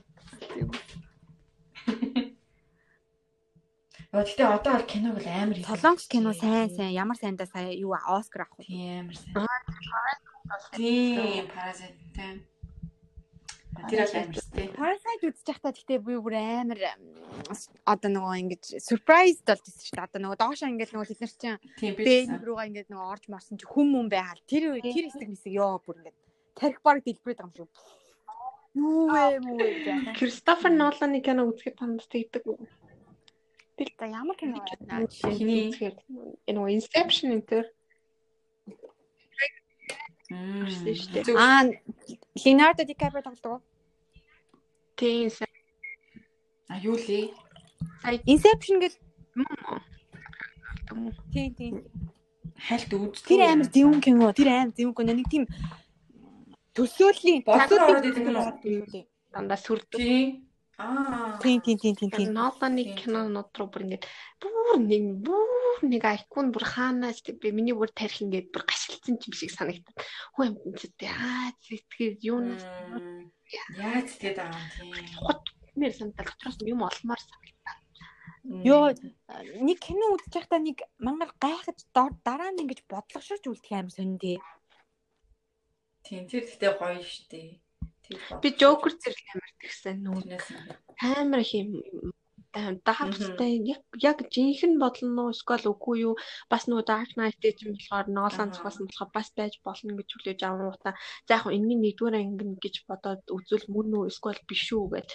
Оо гэтээ одоо бол киног л амар хийсэн. Солонгос кино сайн сайн ямар сайндаа сая юу Оскар авах? Тийм амар сайн. Тийм, паразит тийм. Тэр л амар тийм. Parasite үзэж байхдаа гэхдээ би бүр амар одоо нөгөө ингэж surprise болж ирсэн шүү дээ. Одоо нөгөө доошоо ингэж нөгөө тэд нар чинь бэн руугаа ингэж нөгөө орж марсан чи хүм юм байхал тэр тэр хэсэг мэсэг ёо бүр ингэж тарих баг дэлбэрээд байгаа юм шүү. Юу вэ мүү вэ. Кристофер Ноланы кино үзэхэд танд тэгдэг үү? За ямар кино байна? Хиний Үзэхээр энэ нөгөө Inception энэ Мм. шүү дээ. Аа Leonardo DiCaprio тоглодог. тийм А юу лээ? Inception гэж юм. тийм тийм. Хальт үздэг. Тэр амар дэвэн кино. Тэр амар дэвэн кино. Нэг тийм төсөөллийн төсөөллийн. Дандаа сүрдэг. Тийм. Аа. Тийм тийм тийм тийм тийм. Ноланы кинонууд руу бүр ингээд бүр нэг бүр нэг айкон бүр хаанаас би миний бүр тарих ингээд бүр гашилцсан юм шиг санагдаад. Хөө юм зүтэй аа сэтгэл юу нэг Мм. Яаж тэгээд байгаа юм тийм. хот нэр санагдал дотроос юм олмоор санагдаад. Йоо нэг кино үзэж байхдаа нэг мангар гайхаж дараа нь ингэж бодлогоширч үлдэх амар сониндээ. Тийм тэр гэхдээ гоё штэ. Би Joker зэрэг амар тэгсэн нүү Тэрнээс юм. амар хим даавчтай яг яг жинхэнэ бодлоо эсвэл үгүй юу? Бас нөгөө Dark Knight гэж юм болохоор Nolan зохиосон болохоор бас байж болно гэж хүлээж авангуудаа за яг энэний нэгдүгээр анги гэж бодоод үзвэл мөн үү? Эсвэл биш үү гэд.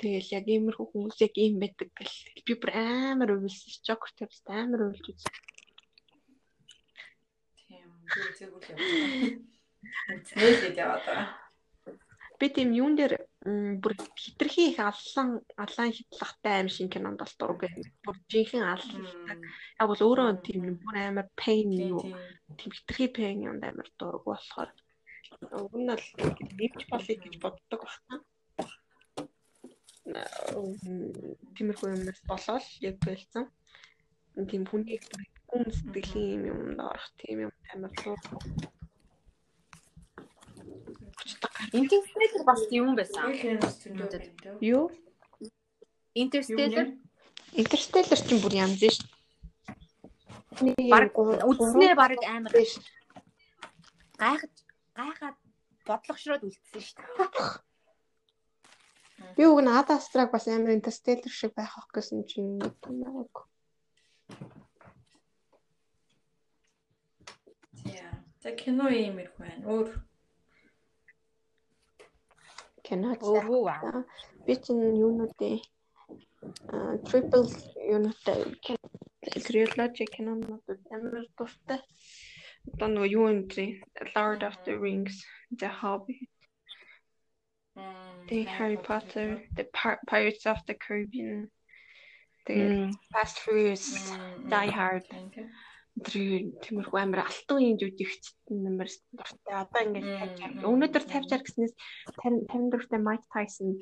Тэгэл яг иймэрхүү хүмүүс яг ийм байдаг гэл. Би бүр амар уйлсан Joker тэрс амар уйлж үзсэн. Тийм. Би үзээгүй л яваа. Үзээд яваад байгаа. Би тийм юун дээр бүр хитрхи их аллан алаан хитлахтай аим шин кинонд бол дург бүр жинхэнэ аллан Мм. яг бол өөрөө тийм бүр амар pain юу тийм. хитрхи pain юмд амар дург болохоор уг нь бол нэвч болъё гэж боддог байна. Тиймэрхүү юмнаас болоод яг байлцсан. Тийм хүний хүн сэтгэлийн юм юмд орох тийм юм амар дург. Interstellar бас юм байсан. Юу? Interstellar Интерстеллар ч бүр янз шүү. баг үзснээр баг амар гайхаж гайхаад бодлогошроод үлдсэн шүү дээ. Би уг нь Ад Астраг бас амар интерстеллар шиг байх ах гэсэн чинь нэг. За кино юм ирэх байна. Өөр Кино Өвөө аа. би чинь юунуудээ а triple юунуудаа trilogy кинонууд амар дуртай. Одоо нөгөө юу юм бэ? Lord of the Rings, The Hobbit, The Harry Potter, The Pir- Pirates of the Caribbean, The Fast Furious, Die Hard. Тэр тиймэрхүү амар алтан үеийн жүжигчт нэмэр дуртай. Одоо ингээд. Өнөөдөр тавьж байгаа гэснээс 50 54-т Mike Tyson,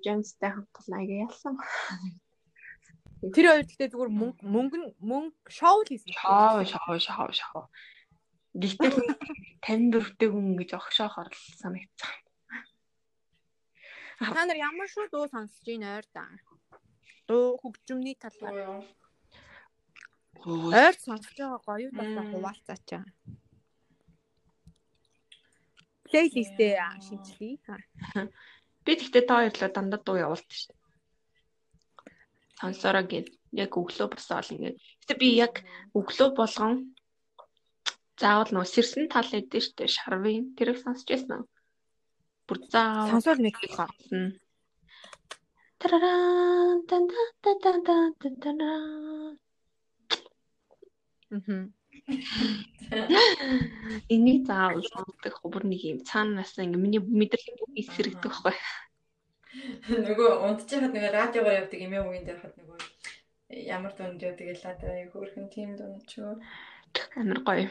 James-тэй хамтлан аяга ялсан. Тэр хоёр гэхдээ зүгээр мөнгө мөнгө мөнгө шоу л хийсэн. Шоо шоо шоо шоо. Гэтэл 54-тэй хүн гэж огшоохоор л санагдсан. Та нар ямар шүү дуу сонсож ийн ойр та. Дуу хөгжмөний талаар ойр сонсож байгаа гоё талаар Мм. хуваалцаач. плейлистээ шинжилье. Би тэгтээ та хоёрлоо дандаа дуу явуулдаг шин. Сонсороо гээд яг өглөө босоол ингээд. Гэтэ би яг өглөө болгон заавал нөө сэрсэн тал эдэн штэ шарвын тэрийг сонсч байсан. Бүр заавал Сонсоод нэг хаа. Тараран тан тан тан тан тан Мгм. Энийг заавал сонсдог бүр нэг юм цаанаас ингээ миний мэдрэлийн бүх эсрэгдэх байхгүй. Нөгөө унтж яхад нөгөө радиогоор явдаг эмээ үеийн дээр хад нөгөө ямар дунд яа тэгэл надад хөөрхөн тим дунд ч юу Амар гоё.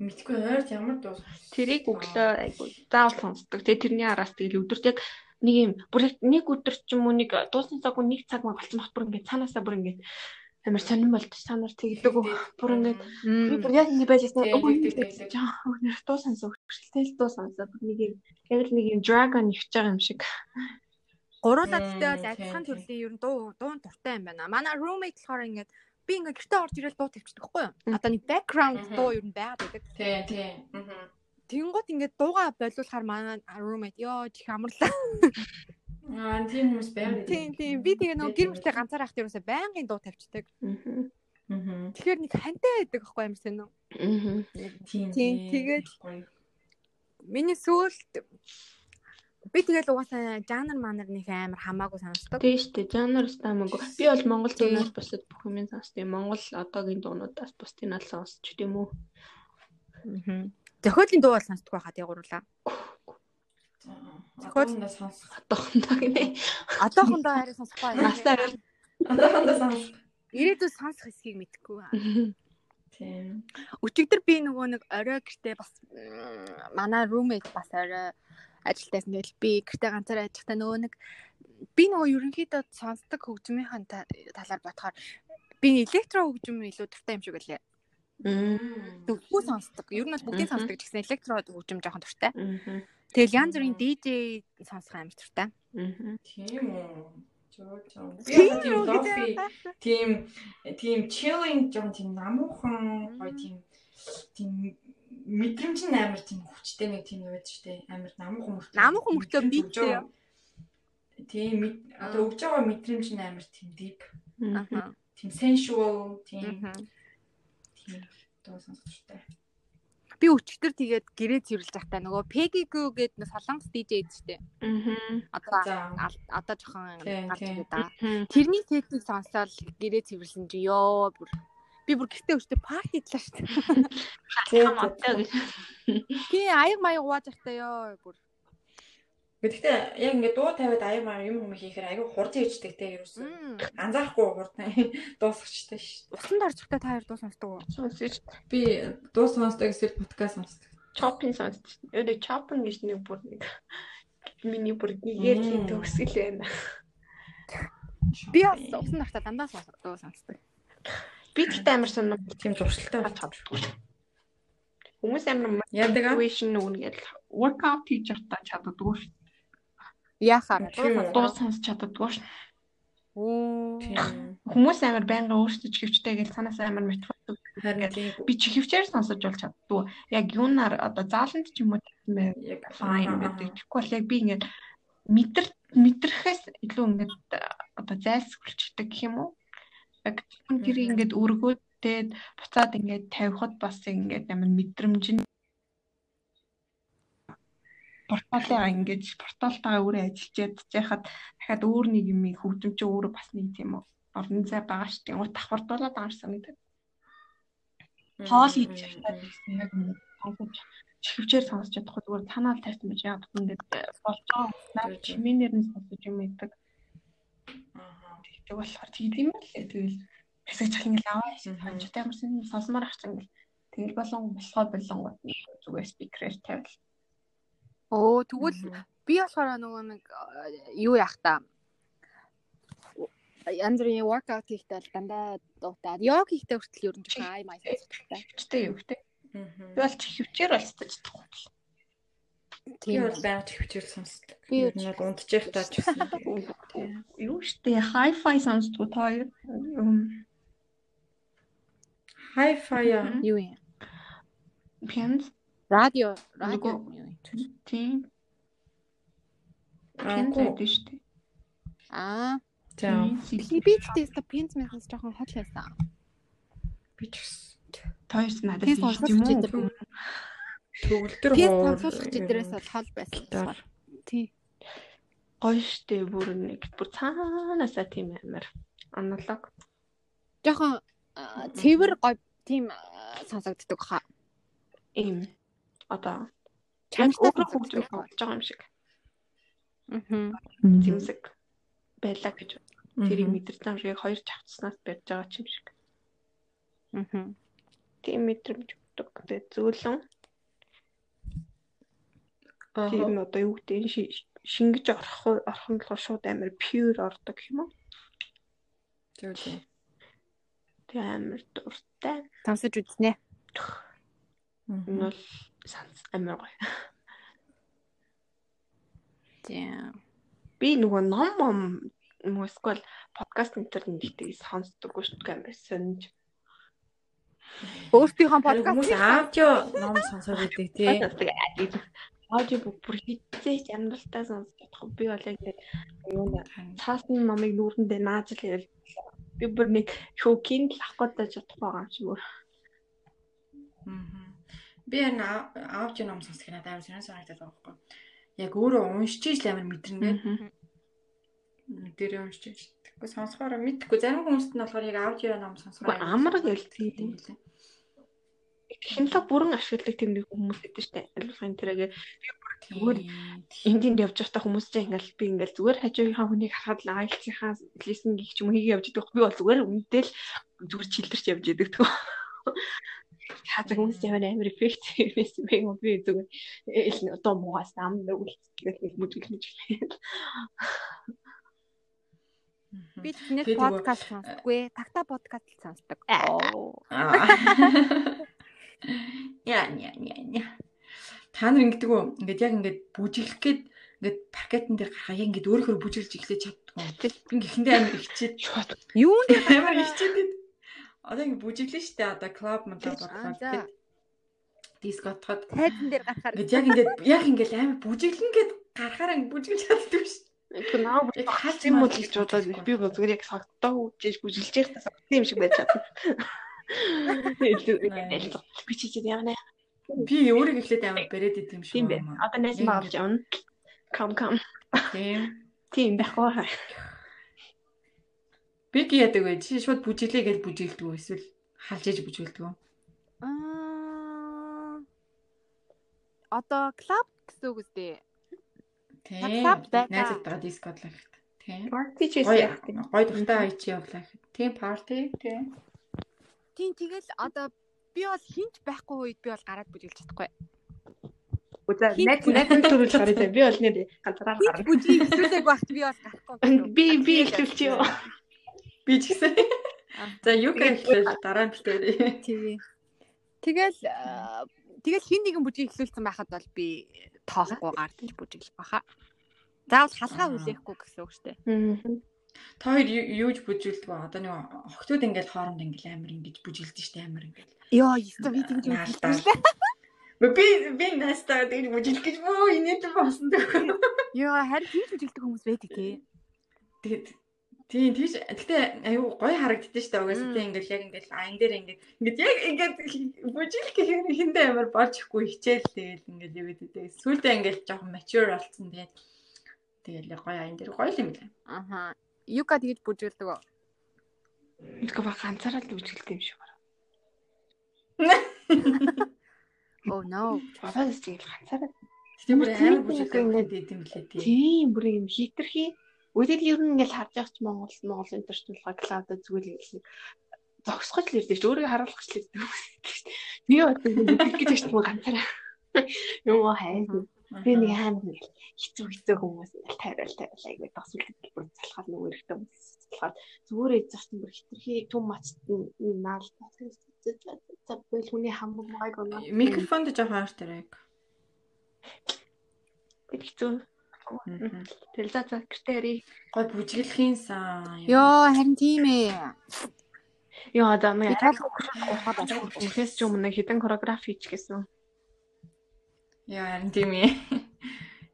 мэдгүй ойрт ямар дуу Тэрийг өглөө айгу заавал сонсдог. Тэгээ тэрний араас тэгэл өдөрт яг нэг юм бүр нэг өдөр ч юм уу нэг дуусны цаг уу нэг цаг маа болцсон бах бүр ингээ цаанаасаа бүр ингээ амар сонирн болд санаар тэгдэг үү. Бүр ингээ би бүр яг ингэ байж байсан. Жаа өнөр дуу сонсоо хөшөлтэй дуу сонсоо бүр нэг юм яг л нэг юм dragon ихж байгаа юм шиг. Тээ бол адилхан төрлийн ер нь дуу дуун дуртай юм байна. Манай roommate болохоор ингээд би ингээд гэртээ орж ирэл дуу тавьчихдаг хгүй юу? Одоо нэг background дуу ер нь байгаад байдаг. тий тий Тэнгууд ингээд дууга болиулахаар манай roommate ёо чих амарлаа. Аа тийм хүмүүс байгаад Тийм тийм би тэгээ нөгөө гэр мөртөө ганцаар ахт юусаа байнгын дуу тавьчихдаг. Аа. Тэгэхээр нэг хантай байдаг ахгүй юм уу? Аа. тийм Тийм, тэгээд-. Миний сөүлт би тэгэл угаасаа жанр манар нэг амар хамаагүй сонсдог. Тийм шүү дээ. Жанр стамаагүй. Би бол Монгол дуунаас бусад бүх юм сонсдог. Монгол одоогийн дуунуудаас бусдыг нь сонсч тийм үү? Зохиолын дуу бол сонсдог байхад ягуурлаа. Одоохондоо сонсох Одоохондоо гинэ. Одоохондоо арай сонсохгүй. Настай байл. одоохондоо сонсох Ирээдүйд сонсох хэсгийг мэдэхгүй. тийм Өчигдөр би нөгөө нэг орой гэртээ бас манай roommate бас орой ажилтаас ингээл би гэртээ ганцаараа ажиллахдаа нөгөө нэг би нөгөө ерөнхийдөө сонсдог хөгжмийн та- талаар бодохоор би электро хөгжим илүү дуртай юм шиг байлаа. Бүгдөө сонсдог. Ер нь бол бүгдийг сонсдог гэсэн электро хөгжим жоохон дуртай. Аа. Тэгэл янз бүрийн DJ сонсох амар дуртай. Аа. тийм үү. Би Тийм яг тийм лофи тийм тийм chilling жоо тийм намуухан гоё тийм тийм мэдрэмж нь амар тийм хүчтэй нэг тийм байдаг шүү дээ. Амар намуухан мөртөө. Намуухан өгж байгаа. Тийм мэд- одоо өгж байгаа мэдрэмж нь амар тийм deep, Аа. тийм sensual, тийм тийм дуу сонсогчтой. Би өчигдөр тэгээд гэрээ цэвэрлж байхдаа нөгөө Peggy Goo гэдэг нэг солонгос DJ дээ. Аа. Одоо одоо жоохон Тийм, гарч тийм. байгаа. Тэрний сетийг сонсоод гэрээ цэвэрлсэн чи ёо бүр би бүр гэртээ өчтөр партидлаа шүү дээ. Тийм одоо гэж. Би аяг маяг угааж байхдаа ёо бүр Гэхдээ яг ингээд дуу тавиад аяа маа юм юм хийхээр аягүй хурд ичдэг те ерөөсөө. Анзаарахгүй хурд дуусчихтай ш. усанд байхдаа та хоёр дуу сонсдог уу? Сонсож Би дуу сонсдог эсвэл подкаст сонсдог. чоппин сонсож. Өөрөө чоппин гэж нэг бүр нэг миний бүр нэгээр Мм. төгсгөл байна. Би бас усанд орохтой дандаа сонсдог дуу сонсдог. Би тэгтээ амар сонирм. Тийм зуршилтай Бат хад. Хүмүүс амар Яадаг motivation нүгэл workout хийж чадтаа чаддаггүй шүү. Үү? Дуу сонсож чаддаггүй. Тийм. Хүмүүс амар байнга өөрсдөө чихвчтэй гэж санаас амар Харин тийм би чихвчээр сонсож болж чаддгүй. Яг юунаар одоо зааланд ч юм уу тийм ээ яг fine гэдэг. Тэгэхгүй бол яг би ингээд мэдэр мэдрэхээс илүү ингээд одоо зайлсхуулчихдаг гэх юм уу? Яг Мгм. ингээд өргөөдөөд буцаад ингээд тавихад бас ингээд амар мэдрэмж нь порталаа ингээд порталтаа өөрөө ажиллаж яхад дахиад өөр нэг юм хөгжимч өөрөө бас нэг тийм орон зай байгаа шүү дээ. Гоо давхардуулаад байгаа санагдаад. Хоол хийж чадаад гэсэн яг нэг сонгож чихвчээр сонсож чадахгүй зүгээр танаа л тайсан байж яг ингээд болж байгаа. Чимээнээр нь сонсож юм идэг. Тэг болохоор тийм юм л. Тэгэл хэсэг чих ингээд аваа Мгм. хонжтой юмсан сонсомоор ахсан гэл. Тэгэл болон болохоо болонгууд зүгээр спикерээр тавил. Оо тэгвэл би болохоор нөгөө нэг э, юу яах та бүрийн workout хийхдээ дандаа дутаад йог хийхдээ хүртэл ер нь жоохон ай май сонсохтой. Чихвчтэй юу гэдэг. Би бол чихвчээр бол. Би Тийм. бол байнга чихвчээр сонсдог. Би Би бол унтчих таа ч гэсэн. Юу штэ hi-fi сонсдог та хоёр. Юм, Hi-fi. Юу юм? Пианист Радио, радио Нөгөө- юу юм? Тийм. Аа, Пинт гоо. байдаг шүү дээ. Аа, За би тэгтээ өстө пинц мэхээс жоохон хол байсан. би ч гэсэн Тойс надад Пинц хийх юм уу? төгөлдөр пинц хоор сонсогч дээрээс бол хол байсан. Дор. Тий. Гоё штэ бүр нэг бүр цаанаасаа тийм амар аналог. Жоохон аа, цэвэр гоё тийм сонсогддог хаа. Ийм одоо Чанартай хөгжиж болж байгаа юм шиг Аа. зэмсэг байлаа гэж тэрийг мэдэрч байгаа юм шиг хоёр чавцснаас барьж байгаа ч юм шиг. Аа. Тийм мэдрэмж өгдөг. Тэгээ зөөлөн тэр нь одоо юу гэдэг нь ши- шингэж орох орох нь болохоор шууд амар pure ордог юм уу? Зөв зөв. Тэгээ амар дуртай. Сонсож үзнэ. Энэ бол санс амар гоё. Тийм. Би нөгөө ном ном эсвэл подкаст нэтер нэгтэй сонсдоггүй шүү дээ амар сонж. Өөртөөхөө подкаст аудио ном сонсоод байдаг тий. Аудио бүр хитцээч амьдралтаа сонсож чадах. Би бол яг тэр юу нэ цаасан номыг нүүрэндээ нааж л ял. Би бүр нэг шүүкийн л авах гэж чадах байгаа юм шиг бүр. Мгм. Би ау- аудио ном сонсох надад амар сонир санагдаад байгаа байхгүй. Яг өөрөө уншиж иж л амар мэдэрнэ. Тэр уншиж иж. Тэгэхгүй сонсохоор мэдхгүй зарим хүмүүст нь болохоор яг аудио ном сонсохоор Уу, амар гэл тийм. тийм лээ. Технологи бүрэн ашигладаг тийм нэг хүмүүс гэдэг штэ. Альфын тэрэг Зүгээр эндинд явж байхдаа хүмүүс чинь ингээл би ингээл зүгээр хажуугийнхаа хүнийг харахад л айлцынхаа листинг их ч юм хийгээ явж байдаг. Би бол зүгээр үнэтэл зүгээр чилдэрч явж байдаг. Хазаг хүмүүс ямар амар эффект байсан бэ юм би зүгээр ил одоо муугаас ам нүгэлцгээд нэг мүжиглэж байна. Мгм. би нөгөө- подкаст сонсдоггүй. Такта подкаст л сонсдог. Аа. Яа, яа, яа, яа. Та нар ингэдэг үү? Ингээд яг ингээд бүжиглэх гээд ингээд паркетн дээр гарахаа яг ингээд өөрөөр бүжиглж эхлэж чаддгүй. Ингээд ихэндээ амар ихчээд. Юунд амар ихчээд одоо ингээд бүжиглэн штэ одоо клуб мөн Аа, бодлоо дискотход тайзан дээр гарахаар ингээд яг ингээд яг ингээд амар бүжиглэн гээд гарахаараа ингээд бүжиглж чаддгүй штэ. Тэр наа бүр Яг хаалт юм уу маалт гэж бодохгүй. би бол зүгээр яг сагтаа үжиж бүжиглж байхдаа сагтаа юм шиг байж чадна. Nice. Би чи чи яана. Би өөрийг эхлээд амар бариад идэм шиг Тийм байна. Одоо Яг маалж ингээд- явна. Кам кам. Тийм. Тийм байхгүй. Би яадаг вэ? Чи шууд бүжиглээ гэж бүжиглдэг үү? Эсвэл халж иж бүжиглдэг үү? Аа. Одоо клуб гэсэн үг үстэй. Тийм. Найзтайгаа дискодлах гэхэд. Тийм. Парти ч яах вэ? гоё дуртай ичи явлаа гэхэд. Тийм парти. Тийм. Тийм тэгэл одоо би бол хинч байхгүй үед би бол гараад бүжиглж чадахгүй. Үзээ найз найз төрүүлж гараад. Би бол нэр ганцаараа гарна. бүжиг эхлүүлээг багт би бол гарахгүй. Би би ихлүүлчих юу. Би ч гэсэн. За юу гэхэл дараа нь битээ. Тэгээ. Тэгэл тэгэл хин нэгэн бүжиг эхлүүлсэн байхад бол би тоохгүй гардаж бүжиглэх баха. Заавал халгаа Аа. хүлээхгүй гэсэн үг шүү дээ. Та хоёр юу- юуж бүжиглдэг вэ? Одоо нэг охтууд ингээл хооронд ингээл амар ингэж бүжиглдэг штэ амар ингээл. Йоо, ёстой би тэгж шүү дээ. Би би настаа тэгж бүжиглэх гэж бөө инээд болсон дөө. Йоо, харин тэгж бүжиглдэг хүмүүс байдаг тий. Тэгээд тийм тийш гэтээ аюу гоё харагддээ штэ угаасаа тийм ингээл яг ингээл айн дээр ингээд ингээд яг ингээд бүжиглэх гэх юм хиндэ амар болж ихгүй хичээл тэгэл ингээд юу гэдэг дээ сүулдэ ингээд жоохон mature болсон тэгээд тэгэл яг гоё айн дээр гоё юм лээ Аха. Юка тэгж бүжиглдэг. үү? Иска ба ганцаараа л үжилт юм шиг байна. Oh no. Бодоод тийм ганцаараа. тийм Ямар амар тийм бүжиглэх ингээд- гэдэг юм лээ тийм Тийм бүр юм хитрхи. Үдэл ер нь ингээл харж байгаа ч Монгол Монгол интернэшнл клаудад зүгээр л нэг зогсгож л ирдэ шүү. Өөрийгөө харуулах гэж л ирдэ шүү. Би одоо нэг гэж ч юм ганцаараа. Юу хайр. Би нэг хаана нэг хэцүү хэцүү хүмүүс ингээл тайвал тайвал айгүй тасвал бүр залхаад нөгөө эрэхтэй хүмүүс залхаад зүгээр эзэх чинь бүр хитрхи түн мач наал за бэл хүний хамаг майг оноо микрофонд жоохон хойш дээр яг хэцүү тэл за за критерий гоё бүжиглэхийн сан Йоо, харин тийм ээ. Яа да Би нэг. Үнэхээр ч юм нэг хідэн хореографи хийч гэсэн. Яа, харин тийм ээ.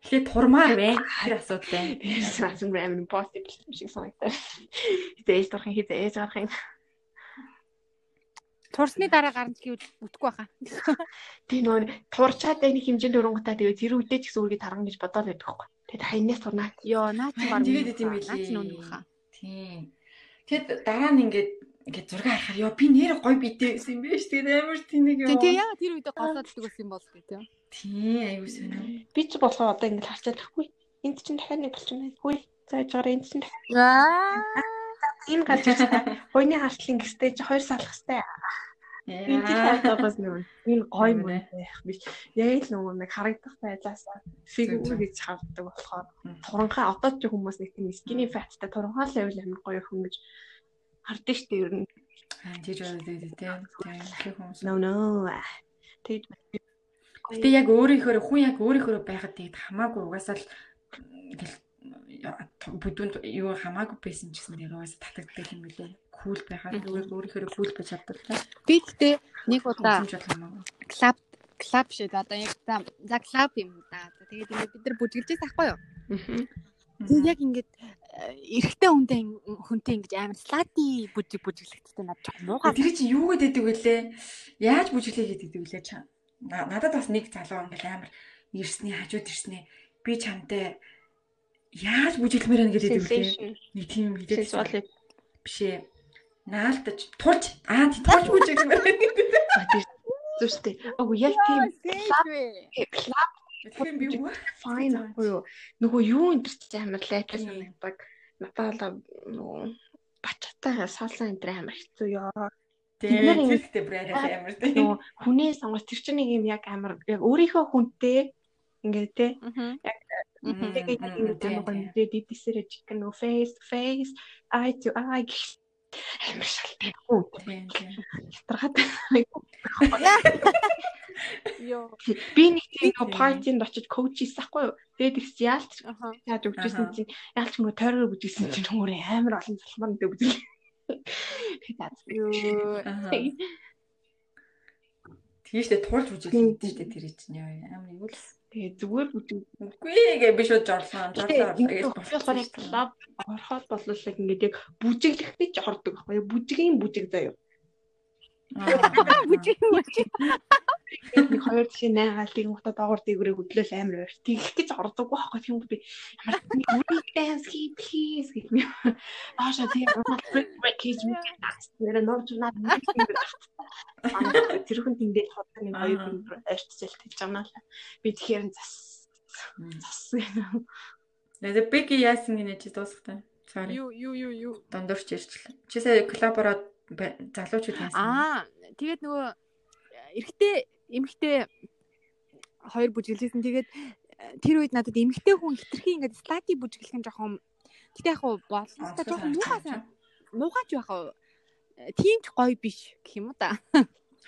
Тэгэхээр турмаар байна. Тэр асуудал байна. Тэрс асан амар impossible юм шиг санагдав. Хизээж дурах юм хизээж гарах юм. Турсны дараа гарч гэвэл бүтэхгүй байхаа. Би нөө турчаад байх хэмжээнд өрөнгөтэй тэгээ тэр үдээ ч гэсэн үргээ тарган гэж бодоод байдаг байхгүй. Тэгээд хаянаас турнаа. Йоо, наа чи баг. Тэгээд идэм билээ. Наа чи нүг баха. Тийм. Тэгэд дараа нь ингээд ингээд зураг харахаар ёо би нэр гой битээ гэсэн юм биш. Тэгээд амар тэнэг ёо. Тэг тэг яа тэр үедээ голооддаг байсан юм бол тийм. Тийм, аюу сонио. Би ч болохоор одоо ингэ харчаад ахгүй. Энд чинь дахиад нэг болчихно. Хүй. Зааж гараа энд чинь Аа. ийм гарч ирсэн. Хойны хартлын гэстэй чи хоёр салах хэвээр. Нэг энэ гой мөн байх биш. Яг л нөгөө нэг харагдах байдлаас фигүр гэж хардаг болохоор туранхаа одоо ч хүмүүс нэг тийм skinny fatтай туранхаа л байвал амар гоё хүн гэж харддаг шүү дээ ер нь. Тийж бодоод байдаг тийм. Тийм, хүмүүс. No no. Тэгэд Гэтэ яг өөрийнхөө хүн яг өөрийнхөө байхад тэгээд хамаагүй угаасаа л бүдүүнд юу хамаагүй байсан ч гэсэн тэгээд угаасаа татагддаг юм билээ. Кул байхад өөрийнхөө кул байж чаддаг тийм. Би тэгтээ нэг удаа клаб клаб шиг одоо яг за клаб юм да. Тэгээд ингээд бид нар бүжгэлжээс ахгүй юу? Тэг яг ингээд э, эрэгтэй хүнтэй хүнтэй ингэж амар слати бүжиг бүжиглэхтэй надад жоохон муугаа. Тэр чи юу гэдэг вүлээ? Яаж бүжиглээ гэдэг вүлээ чам? На- Надад бас нэг залуу ингээл амар ирсний хажууд ирснээ би чамтай яаж бүжиглэмээр байна гэдэг вүлээ. Нэг тийм хилээд Сексуал биш ээ. Наалтаж турж аа бүжиглэмээр байна гэдэг. зүстэй. Ого яг тийм клаб клаб Тэгэхээр би юу fine ахгүй юу. Нөгөө юу энэ ч амар лайтаа санагддаг. Надад нөгөө бачаатай саалсан энэ амар хэцүү ёо. ингэ- зэрэгтэй брэнд амар тийм. Нөгөө хүнээ сонгож тэр чинь нэг юм яг амар яг өөрийнхөө хүнтэй ингээд те Мгм, тэгээд мгм, ингээд тийм, амар тийм. гоё дидисэрэ chicken нөгөө face face eye to eye гэх амар шалтай. Тийм тийм. хятархаад Йоо. би нэг тийм Тийм. нөгөө партинд очиж коуч хийсэн хгүй юу. Тэгээд их яалч яаж өгчээсэн Аха. чинь яалч мөр тойроор бүжигсэн чинь өөрөө амар олон залхмаар нэг. Тэгээд Йоо. Аха. Тийштэй туулж бүжиглээ гэдэг чинь тэр чинь яа амар юу л. Тэгээд зүгээр бүжиг. Үгүй гээ би шууд жорлоо. Жорлоо гэж болохоор клуб ороход болол яг ингээд яг бүжиглэхдээ ч ордог байхгүй юу. Бүжигийн бүжиг заяа. Бүжиг бүжиг. нэг хоёр жишээ найгаал тийм утаа доогор дээгүүрээ хөдлөөл амар байр. Тэгэх гэж ордог байхгүй тийм би ямар dance хий please гэх юм. Ааша тийм break хийж мэт даас. Нэр норж наад тэр хүн тэндээ ходог нэг хоёр хүн арчжэл тэгж байгаа наа. Би тэгэхээр зас зас. Тэгээ беки яасан гинэ чи дуусахтай. Sorry. Юу юу юу юу. Дондорч ирчихлээ. Чи сая коллабороод залуучууд яасан? Аа, тэгээд нөгөө эрэгтэй эмэгтэй хоёр бүжиглэсэн. Тэгээд э, тэр үед надад эмэгтэй хүн хитрхи ингээд слати бүжиглэх нь жоохон Гэтэ яг хуу болстой жоохон муухай муухайч байх уу. Э, Тийм ч гоё биш гэх юм уу да.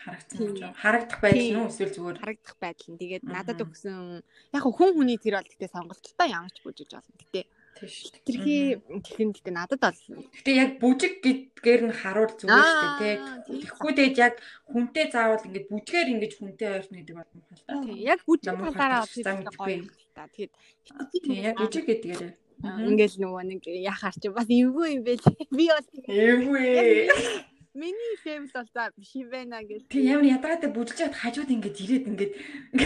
харагдсан. Харагдах байдал нь эсвэл зүгээр Харагдах байдал нь. Тэгээд надад өгсөн яг хүн хүний тэр бол гэтээ сонголттой ямар ч бүжиж болно. Гэтэ тийш. хитрхи тэгэн гэтээ надад бол Гэтэ яг бүжиг гэдгээр нь харуул зүгээр шүү дээ. Тийм. Тэгэхгүй тэгээд яг хүнтэй заавал ингэж бүжгээр ингэж хүнтэй ойрно гэдэг бол муу хал та. тий, яг бүжиг талаараа гоё та. Тэгээд Тийм яг бүжиг гэдгээр. ингээл нөгөө нэг яхаар чи бас эвгүй юм бэ. Би бас Эвгүй. миний фэвс бол за биш юм байна гэж. Тэг ямар ядаатай бүжиж чад хажууд ингэж ирээд ингэж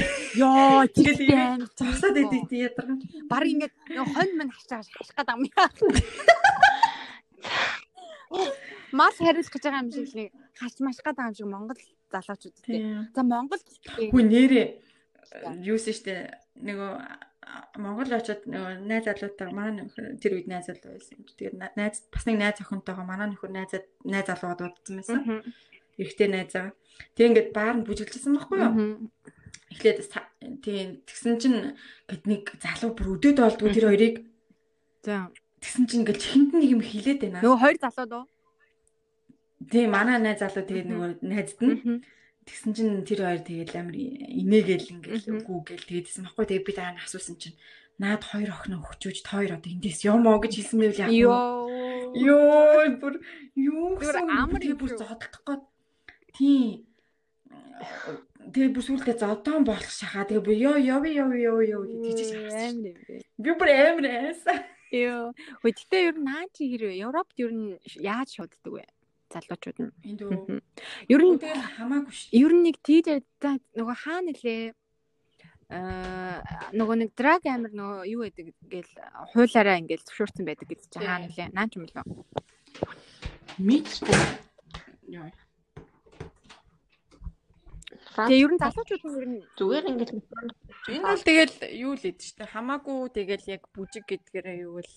Ингээд тийм байна. зогсоод идэв тий ядарган. Ингээд нөгөө хонь мань хачаа хаших гэдэг юм яа. Мал хариулах гэж байгаа юм шиг нэг хач маш гэдэг юм шиг Монгол залуучууд тий. Тийм. За Монголд Хүү нэрээ юусэн штэ нөгөө Монгол очоод найз залуутаа манай нөхөр тэр үед найз залуу байсан юм. Тэгээд на- найз бас нэг найз охинтойгоо манай нөхөр найз найз залуугаад удсан байсан. Эхтэй найзаа. Тэг ингээд баар нь бүжиглжсэн байхгүй юу? Эхлээд тийм тэгсэн чинь гэд нэг залуу бүр өдөөд олдгоо тэр хоёрыг За. тэгсэн чинь ингээд чихэнд нэг юм хилээд байна. Нөгөө хоёр залуу дөө. Тийм манай найз залуу тэгээд нөгөө найзд нь Тэгсэн чинь тэр хоёр тэгээд амар инээгээл ингээл үгүй гээл тэгээдсэн байхгүй тэгээд би дараа нь асуусан чинь наад хоёр охин өгчүүж та хоёр одоо эндээс ёмоо гэж хэлсэн мэвэл яг Йоо. ёо бүр юу гэсэн амар бүр шүү. зоддох гээд тийм Тэгээ бүр сүултээ зодон болох шахаа. Тэгээ би ёо ёо ёо ёо ёо гэж тийж харсан. Би бүр амар айсан. Йоо. Гэхдээ ер нь наа чи хэрвээ Европт ер нь яаж шууддаг вэ? Залуучууд нь. Ер нь Тэгэл хамаагүй шүү. ер нь нэг тийж нөгөө хаана нэлээ аа нөгөө нэг драг амир нөгөө юу гэдэг гээл хуулаараа ингээл зөвшөөрсөн байдаг гэж чи хаана нэлээ наа ч юм лөө. Мэдгүй. Яа. Тэгээ ер нь залуучууд нь ер нь Зүгээр ингэж Энэ бол тэгэл юу л эд штэ хамаагүй тэгэл яг бүжиг гэдгээрээ юу л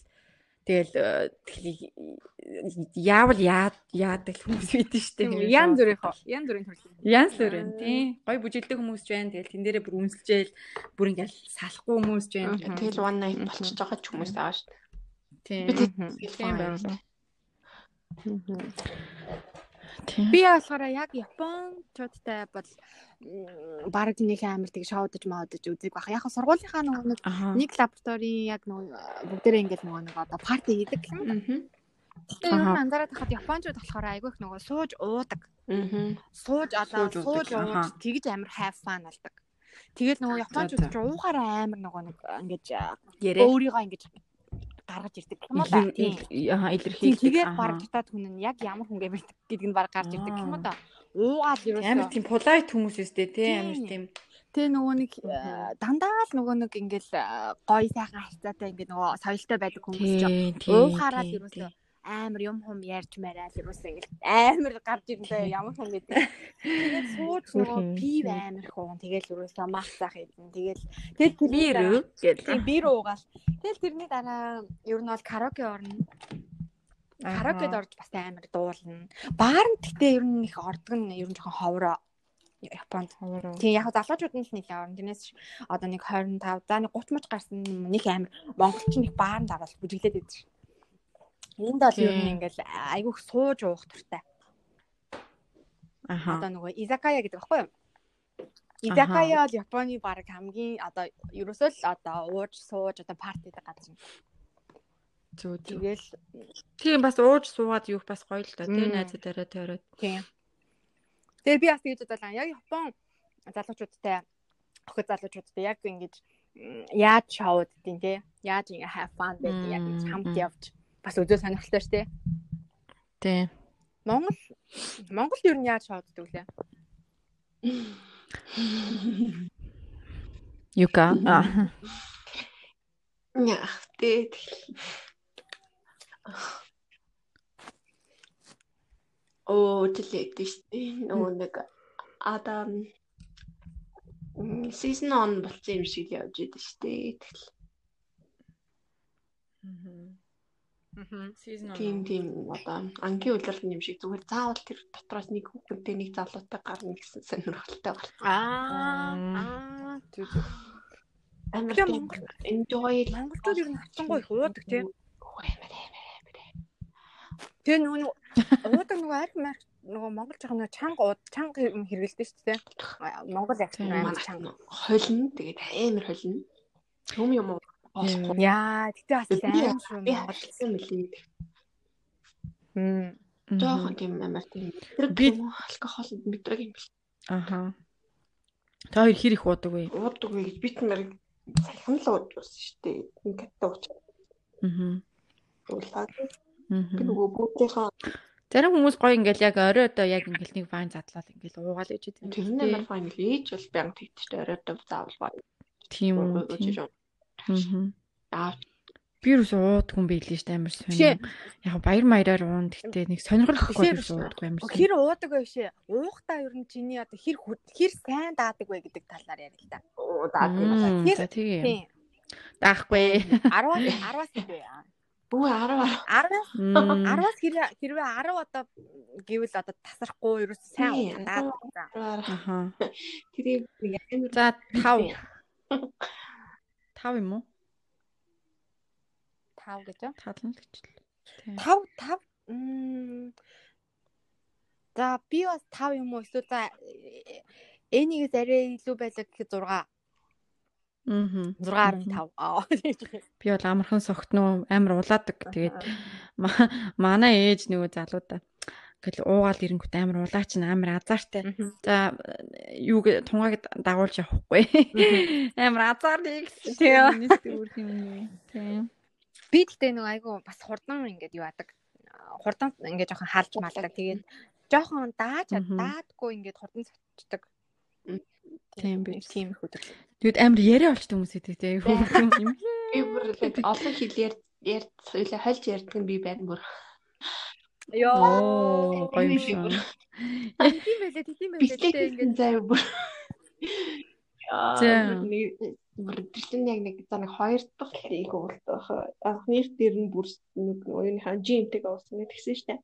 тэгэл э, тэгэл яавал яа яадаг хүмүүс бид штэ ян зүрийнхоо ян зүрийн төрөл. Янс бүрэн тий. Гой бүжилдэг хүмүүс ч байна. Тэгэл тэн дээрээ бүр үнсэлжээл бүр ингээл салахгүй хүмүүс ч байна тэгэл one night болчихж байгаа ч хүмүүс байгаа дээ. тий. Бид тийм байна Би болохоор яг Япончуудтай бол м, бараг нэг амир тийг шоудаж маудаж үзэг бах. Яг сургуулийнхаа нөгөө нэг лабораторийн яг нөгөө бүгдээрээ ингээл нөгөө нэг одоо парти хийдэг гэх юм. Аа. Тэгээ ер нь анзаараад хахад Япончууд болохоор айгүй их нөгөө сууж уудаг. Аа. Сууж одоо Сууж ууж тэгж амир have fun болдог. Тэгэл нөгөө Япончууд за. ч уухаараа амир нөгөө нэг ингэж ярэ өөрийгөө ингэж гаргаж ирдэг юм уу да. Илэрхийлдэг. Тэгээд баг дотоод хүн нь яг ямар хүн гэвэл гэдг нь баг гарч ирдэг юм уу да. Уугаал амар ерөөсөө. тийм polite хүмүүс өстэй Тийм. амар тийм. Тэгээ нөгөө нэг э, дандаа л нөгөө нэг ингээл э, гоё сайхан харьцаатай ингээд нөгөө соёлтой байдаг хүмүүс ч уухаараа ерөөсөө амар юм хум ярьж мараа л ерөөсөө ингээл амар гарч ирэндээ ямар хүн гэдэг. Тэгээд сууж нөгөө пив амар хуун тэгэл ерөөсөө мах заах идэн тэгэл тэгэл би тэрний дараа- рүү гэл Тийм бир уугаал. Тэгэл тэрний дараа ер нь бол караоке орно. Караокед орж бас амар дуулна. Баар нь гэхдээ ер нь их ордог нь ер нь жоохон ховроо. Японд. Тийм яг залуучууд нь л нэлээ орно. Тэрнээс одоо нэг 25 за нэг 30 мууч гарсан нэг амар монголчин их баанд ороод бүжиглээд идэв. Энд бол ер нь Тийм. ингээл айгүйх сууж уух туртай. аха Одоо нөгөө изакая гэдэг баггүй юу? Изакая бол Японы баг хамгийн одоо ерөөсөө л одоо ууж сууж одоо партидаг газар. зөө зөө Тэгэл тийм бас ууж суугаад юу бас гоё л та тий Мм. найзуудаараа тойроод Тийм. Тэгээ би бас тэгж бодлаа. Яг Япон залуучуудтай охид залуучуудтай яг ингэж яаж шоуд гэдэг тий. Яаж ингэ have fun байдаг яг хамт явж бас үзэл сонирхолтой шүү дээ. тий Монгол Монгол ер нь яаж шоуддаг лээ? юка аа Яах дээ. Оо тэлээд штэ. Нөгөө нэг Адам season on болсон юм шиг л явж идэв штэ. Тэгэл season тийм тийм одоо ангийн улирал юм шиг зүгээр заавал тэр дотроос нэг хүүхэнтэй нэг залуутай гарна гэсэн сонирхолтой бол. Аа. Зүг. Амар тийм Монгол enjoy Монголчууд ер нь хатсангуй их уудаг тий. Амар амар амар. Тэгээ нөгөө нэг уудаг нөгөө арх марх нөгөө монгол жоохон нөгөө чанга ууд чанга юм хэрэгэлдэг шүү дээ. Монгол яг Тийм, амар чанга. холно тэгээд амар холно. Юм юм уу? Босхгүй. Яа, тэгтээ бас аим шүү би харсан мөлий. Мм. Жохон тийм амар тийм. Тэр Би- алкогол мэдрэг юм бэл. аха та хоёр хэр их уудаг вэ Уудаг вэ гэж бит нар саяхан л ууж байсан шүү дээ. Ингээд ууж аха уулаад би нөгөө бүгдийнхаа Зарим хүмүүс гоё ингээл яг орой одоо яг ингээл нэг вайн задлал ингээл уугаал гэж тэр идэв. нь амар файн л ээж бол бянг тэгтээ оройтой заавал баа. Тийм үү. Аа Би юу уудгүй юм байл шүү дээ амар сонь. Яг баяр маяраар уун гэхдээ нэг сонирхол Бишээ, гэхгүй бишээ. юу уудгүй амар. Хэр уудаг вэ шээ? Уухтаа ер нь чиний одоо хэр хэр сайн даадаг вэ гэдэг талаар ярил л да. уудаад юм. Мм, Тэр-. Тийм. Даахгүй. 10-аас 10-аас үгүй. Бүү 10 10-аас Мм. 10-аас хэрвээ хэрвээ 10 одоо гэвэл одоо тасрахгүй ерөөс сайн Тийм, уудаад. 10. Аха. Тэр нэг амар За 5. 5 юм уу? 5 гэж юу? Талан л гэж л. Тийм. 5 5 м За би бас 5 юм уу эсвэл за энийгээс арай илүү байлаа гэхэд 6 Аа. 6.5 аа Би бол амархан согтноо амар улаадаг. Тэгээд ма- манай ээж нөгөө залуудаа гэл уугаал ирэнгүүт амар улаач н амар азартай. За юу гэ тунгааг дагуулж явахгүй. Амар азар нэг. Тийм. Үүрх юм. Тийм. Би тэгтээ нэг айгу бас хурдан ингээд юу яадаг. Хурдан ингээд жоохон хаалж малдаг. Тэгээд жоохон дааж даадгүй ингээд хурдан цочдаг. Тийм биш. Тийм их өдөр. Тэгэд амар яриа болчтой хүмүүс идэг юм. Би бүр л олон хэл ярь ярь хольж ярьдаг нь би байна бүр. Оо гоё юм шиг. Тийм байлээ, тийм байлээ. Бичлэг Тэгтээ ингээд заяа бүр. Яа, нэг бүр тэрэн яг нэг за нэг хоёр дахь лиг уулдах. Анхных дээр нь бүр нэг өөрийнхөө жимтэйг уусан гэж тэгсэн штэ.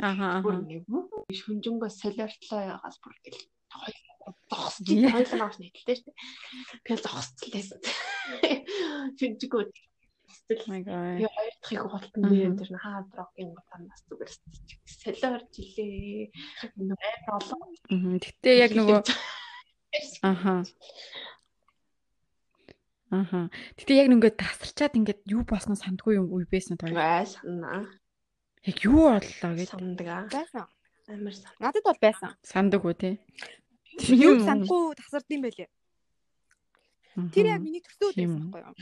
Аха Бүр нэг шүнжэнгөө солиортлоо ягаас бүр гэл зогсож Яа. хоёлаа авах нийтэлтэй штэ. Тэгэл my god. Би хоёр дахь их болтон Мгм. дээр тэр хаад рокийн танаас зүгээр солиорж илээ. Нэг амар олон. Гэтэ яг нөгөө аха. Аха. Гэтэ яг нөгөө тасарчаад ингээд юу босноо сандгүй юм үе байсан тоо. Гай санаа. Яг юу боллоо гэж Сандгаа. байсан. Амар сан. Надад бол байсан. сандаг уу те. Юу сандгүй тасардсан байлээ. Мгм. Тэр яг миний Тийм. байсан байхгүй юу?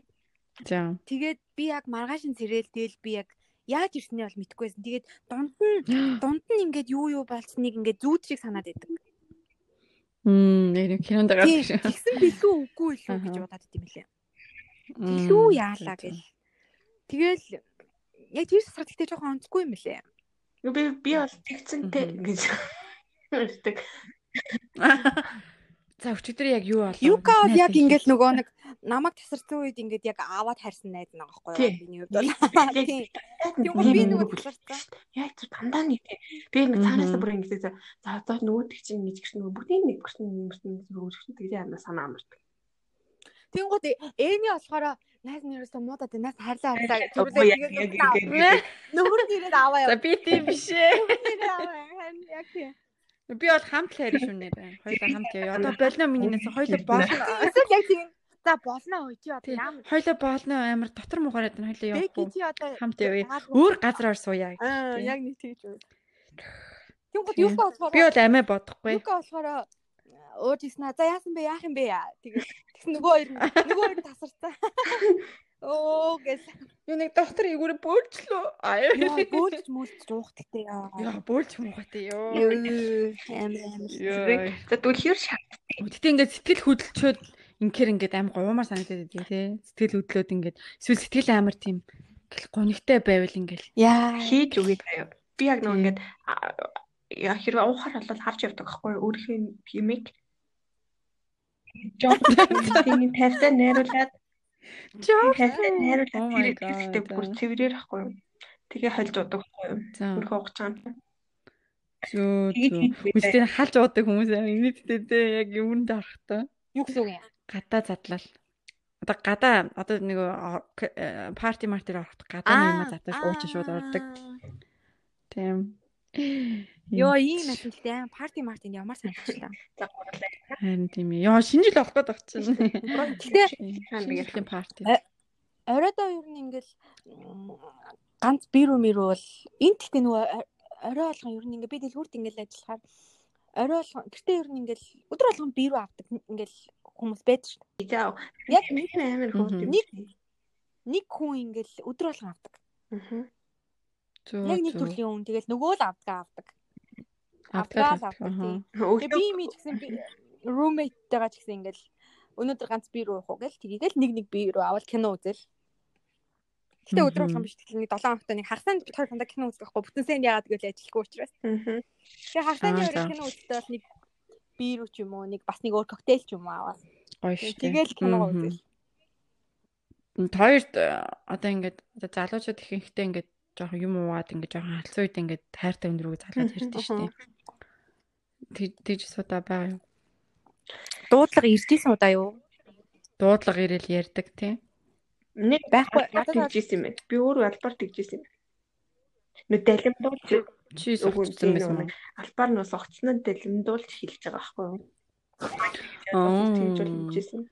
За. Тэгээд би яг маргаашин сэрэл тэгэл би яг яаж ирснийг бол мэдэхгүйсэн. Тэгээд дунд нь дунд нь ингээд юу юу болцсныг ингээд зүүд шиг санаад байдаг. Мм, яг кинонд гардаг шүү. Тэгсэн билүү үгүй илүү гэж бодоод идэм билээ. Илүү яалаа гэл. Тэгэл яг тэр сар гэхдээ жоохон онцгүй юм билээ. Би би бол тэгцэнтэй гэж. Тэгдэг. За өчигдөр яг юу болоо? Юка бол яг ингээд нөгөө нэг намайг тасарсан үед ингээд яг аваад харсан найз нэг Тийм. юу? Миний хувьд бол. Тийм. Би нөгөө тасарсан. Яг зү дандаа нэг тийм. Би нэг цаанаасаа бүр ингэ за за одоо нөгөөдөг чинь нэг гэрч нөгөө бүгдийн нэг гэрч нэг гэрч нэг гэрч тэгж яана санаа амардаг. Тэнгууд ээний болохоор найз нэрээсээ муудаад яг- яг- яг- яг- яг- нөхөр нэрээд аваа За яа. би тийм биш ээ. Яг тийм. Би бол хамт л хайр шүү нэрээ. Хоёлаа хамт яа. Одоо болно минийнээс хоёлаа болно. Эсвэл яг тийм. За болно уу чи одоо ямар Хоёлаа болно амар дотор нь хоёлаа Бэки явахгүй. чи одоо Хамт явъя. Өөр газар орсууя. Аа яг нэг тэгж үү. Тийм. юу болохоор Би бол амиа бодохгүй. Юка болохоор ууж иснаа. За яасан бэ? Яах юм бэ? яа. Тэгээд тэгсэн нөгөө хоёр нөгөө хоёр нь тасарсан. Оо гэл. Юу нэг доктор игүүрээ бөөлчлөө. Аа Яа гөөлж мөлж уухттай яа. Яа бөөлж муугатай ёо. Юу амар. Йоо. За түлхэр шат. Гэтэ ингээд сэтгэл хөдлөлчөөд инхээр ингээд амар гуймаар санагдаад байдаг тий. Сэтгэл хөдлөөд ингээд эсвэл сэтгэл амар тийм гэл гонигтай байвал ингээд Яа. Хийж үгүй заяа. Би яг нөгөө ингээд яа хэрвээ уухаар бол харж явдаг байхгүй юу? өөрийнхөө юмыг Жоо тийм тавьсаа найруулад жоо. тавьсаа Oh найруулад ихтэй God. бүр цэврээр юу? Тэгээ хольж удаг байхгүй. Өөрөө угч байгаа юм. Зөө? Үстэй халж уудаг хүмүүс аа инээдтэй дээ яг юунд арахтаа. Юу гэсэн үг юм? Гадаа задлал. Одоо гадаа одоо нэг парти мартер ороход гадаа нэг юм задлал уучин шууд ордог. Тийм. Йоо ийм гэхдээ аим парти мартинд ямар санагдчихлаа. За гурлаа. Харин тийм ээ. Яа шинэ жил авах байгаа чинь. Гэхдээ Шинэ парти. оройдоо ер нь ингээл ганц бирүү мэрүү бол энд гэхдээ нөгөө ор- орой болгон ер нь ингээ би дэлгүүрт ингээл ажиллахаар орой болгон гэртээ ер нь ингээл өдөр болгон бирүү авдаг ингээл хүмүүс байдаг шүү дээ. Яг нэг амар хөөд юм. Нэг- нэг хүн ингээл өдөр болгон авдаг. Аа. Яг нэг төрлийн хүн тэгэл нөгөө л авдаг авдаг. Авдаг авдаг би ми ч гэсэн би roommate-тэйгээ ч гэсэн ингээл өнөөдөр ганц бирүү уух уу гэл тгийгээл нэг нэг бирүү авал кино үзэл. Гэтэ өдөр болгон биш тэгэл нэг 7 хоногт нэг хагасанд бид хоёр хандаа кино үздэг байхгүй бүтэн сэн яагаад гэвэл ажиллахгүй учраас. Аа. Тэгээ хагасны за. кино үздэг бол нэг бирүү ч юм уу нэг бас нэг өөр коктейл ч юм уу аваад. Гоё шүү. Тэгээл кино үзэл. Хоёрт одоо ингээд одоо залуучууд их ихтэй ингээд жоохон юм уугаад ингээд жоохон халцсан үед ингээд тайртай өндрөг залгаад ирдэ шүү дээ. Тэг тэгж суудаа байгаа юу? Дуудлага иржсэн удаа юу? Дуудлага ирээл ярьдаг тий. Нэг Байхгүй, надад тэгжсэн юм байна. Би өөрөө албаар тэгжсэн юм. Нү далимдуулж Чи тийм байсан уу? албаар нус огцноо далимдуулж хэлж байгаа байхгүй юу? Аа. Тэгж бол хэлжсэн.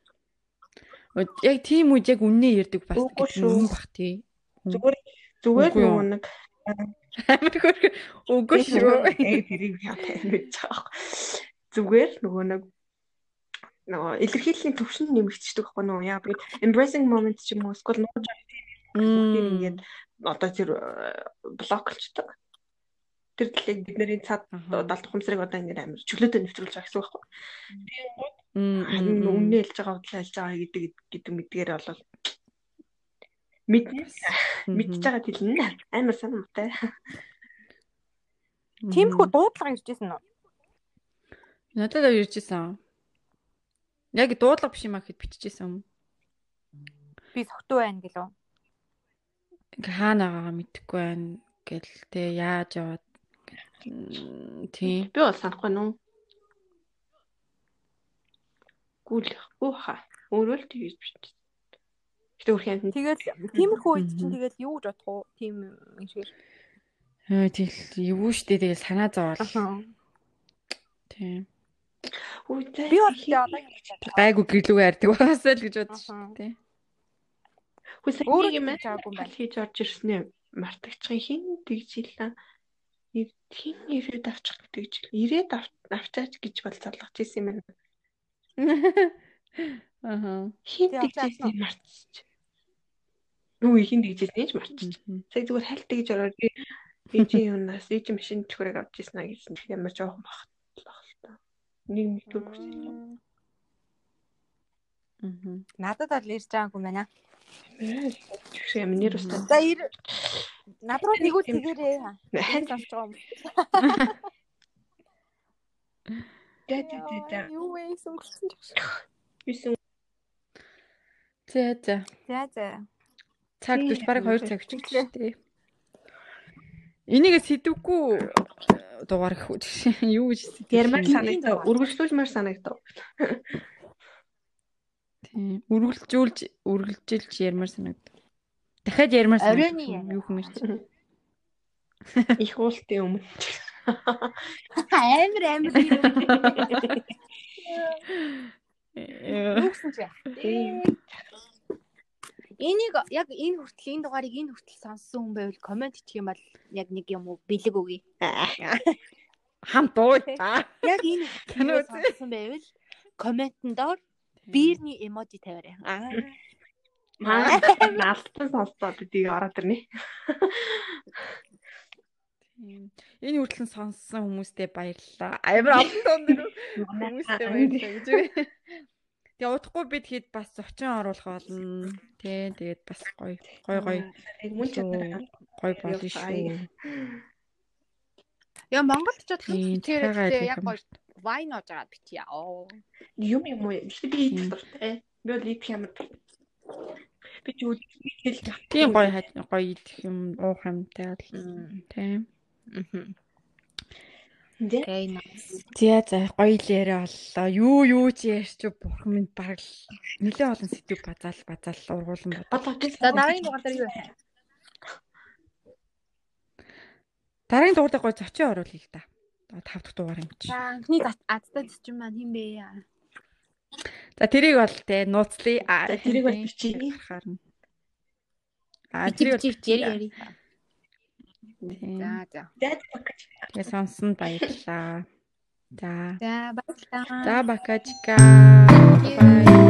Яг тийм үед яг үннээ ярьдаг бас юм бах тий. Зүгээр зүгээр нөгөө нэг Амар хөрх үгүй шүү. Яг тэрийг байж байгаа. Зүгээр нөгөө нэг нөгөө илэрхийллийн төвшин нэмэгдчихдэг байхгүй нөгөө яа би embracing moment ч юм уу эсвэл нууж тийм ингээд одоо тэр блоклчдаг. Тэр талыг бидний цаад 70 ухамсарыг одоо ингээд амар чөлөөтэй нэвтрүүлж байгаа гэсэн үг байхгүй. Тийм өмнө хэлж байгаа бодлоо хэлж байгаа гэдэг гэдэг мэдгээр бол мэднэ мэдж байгаа хэлнэ амар санамтай. Тиймэрхүү дуудлага иржсэн үү? Надад иржсэн. Яг дуудлага биш юм аа гэхэд биччихсэн юм. Би согтуу байна гэлөө. Ингээ хаана байгаагаа мэдэхгүй байна гэл тэ яаж яваад тийм. Би бол санахгүй нүү. Гүйл гүү ха. Өөрөө л тэгж бичсэн. Гэтэ үрхэн Тэгэл тиймэрхүү үед чинь тэгэл юу гэж бодох уу? Тийм юм шиг. Аа тэгэл юу штэ тэгэл санаа зовоол. Тийм. Би бол одоо гайгүй гэрлүүгээ ярьдаг байгаасаа л гэж бодсон шүү дээ. Нэг юм юм байна. хийж орж ирснээ мартагчхын хин тэгж хэлээ. Хин ирээд авчих гэж ирээд авчаач гэж бол залгаж ирсэн юм байна. Аа. Хин Тэг тэгж авчаасан уу? ирсэн мартчих. Нүү хин тэгж ирсэн ч мартчих. Сая зүгээр хальт тэгж ороод би ээжийн юунаас ээжийн машин чөхрэг авч ирсэн аа гэсэн ямар жоохон та. Нэг нэг дүү хүсэж. Аа. надад бол ирж байгаагүй юм байна. Чөхрэг юм нэр устаа. За ир над руу тэгвэл тэгэрээ. Хань Сонсож байгаа юм. дэ дэ дэ дэ. Юу вэ сүнгэлсэн ч. Юусэн За за. За за. Цаг Тийм, дүрч бараг 2 тийм. цаг өччихлээ тий. Энийг сэдвгүй дугаар гэх үү. Юу гэж ярмаар санагдав. Үргэлжлүүлмээр санагдав. Тийм. Үргэлжлүүлж үргэлжилж ярмаар санагдав. Дахиад ярмаар санагдав. Юу хэмэрч. Их уултын өмнө. Амар амар юм. Юу гэсэн чи? Энийг яг энэ хүртэл энэ дугаарыг энэ хүртэл сонссон хүн байвал комент хийх юм бол яг нэг юм уу бэлэг өгье. Хамт уу. Аа. Яг энэ сонссон байвал комментэн доор биерний эможи тавиарай. Аа. Наалтан сонслоо бидийг ороод ирнэ. Энэ хүртэл сонссон хүмүүстээ баярлалаа. Амар олон тоног хүмүүстэй баярлалаа гэж. Тэгээ удахгүй бид хэд бас зочин оруулах болно. Тэ тэгээд бас гоё гоё гоё мөн чанар. гоё болно шүү. Яа Монголд ч бодлоо тэр яг гоё вайн оож байгаа бити яа. Юм юм уу? Би дуртай. Би бол идэх ямар. Би ч үл хэлж байгаа. Тийм гоё гоё идэх юм уух юмтай бол тийм. Тэ. Окей. За за гоё л яриа боллоо. Юу юу ч ярьч бурхан минь баг л нэлээ олон сэдв базаал базаал ургуулсан бод. Бодлоо За дараагийн дугаар дээр юу вэ? Дараагийн дугаар дээр гоё зочин оруулъя л да. Тав дахь дугаар юм чи. За анхны адтай зочин маань хин бэ? За тэрийг бол те За, тэрийг бол бичиж. харна. А тэрийг бол яри яри. За за. Тэгээ сонсон баярлаа. За. За баярлалаа. За бакачка. Bye.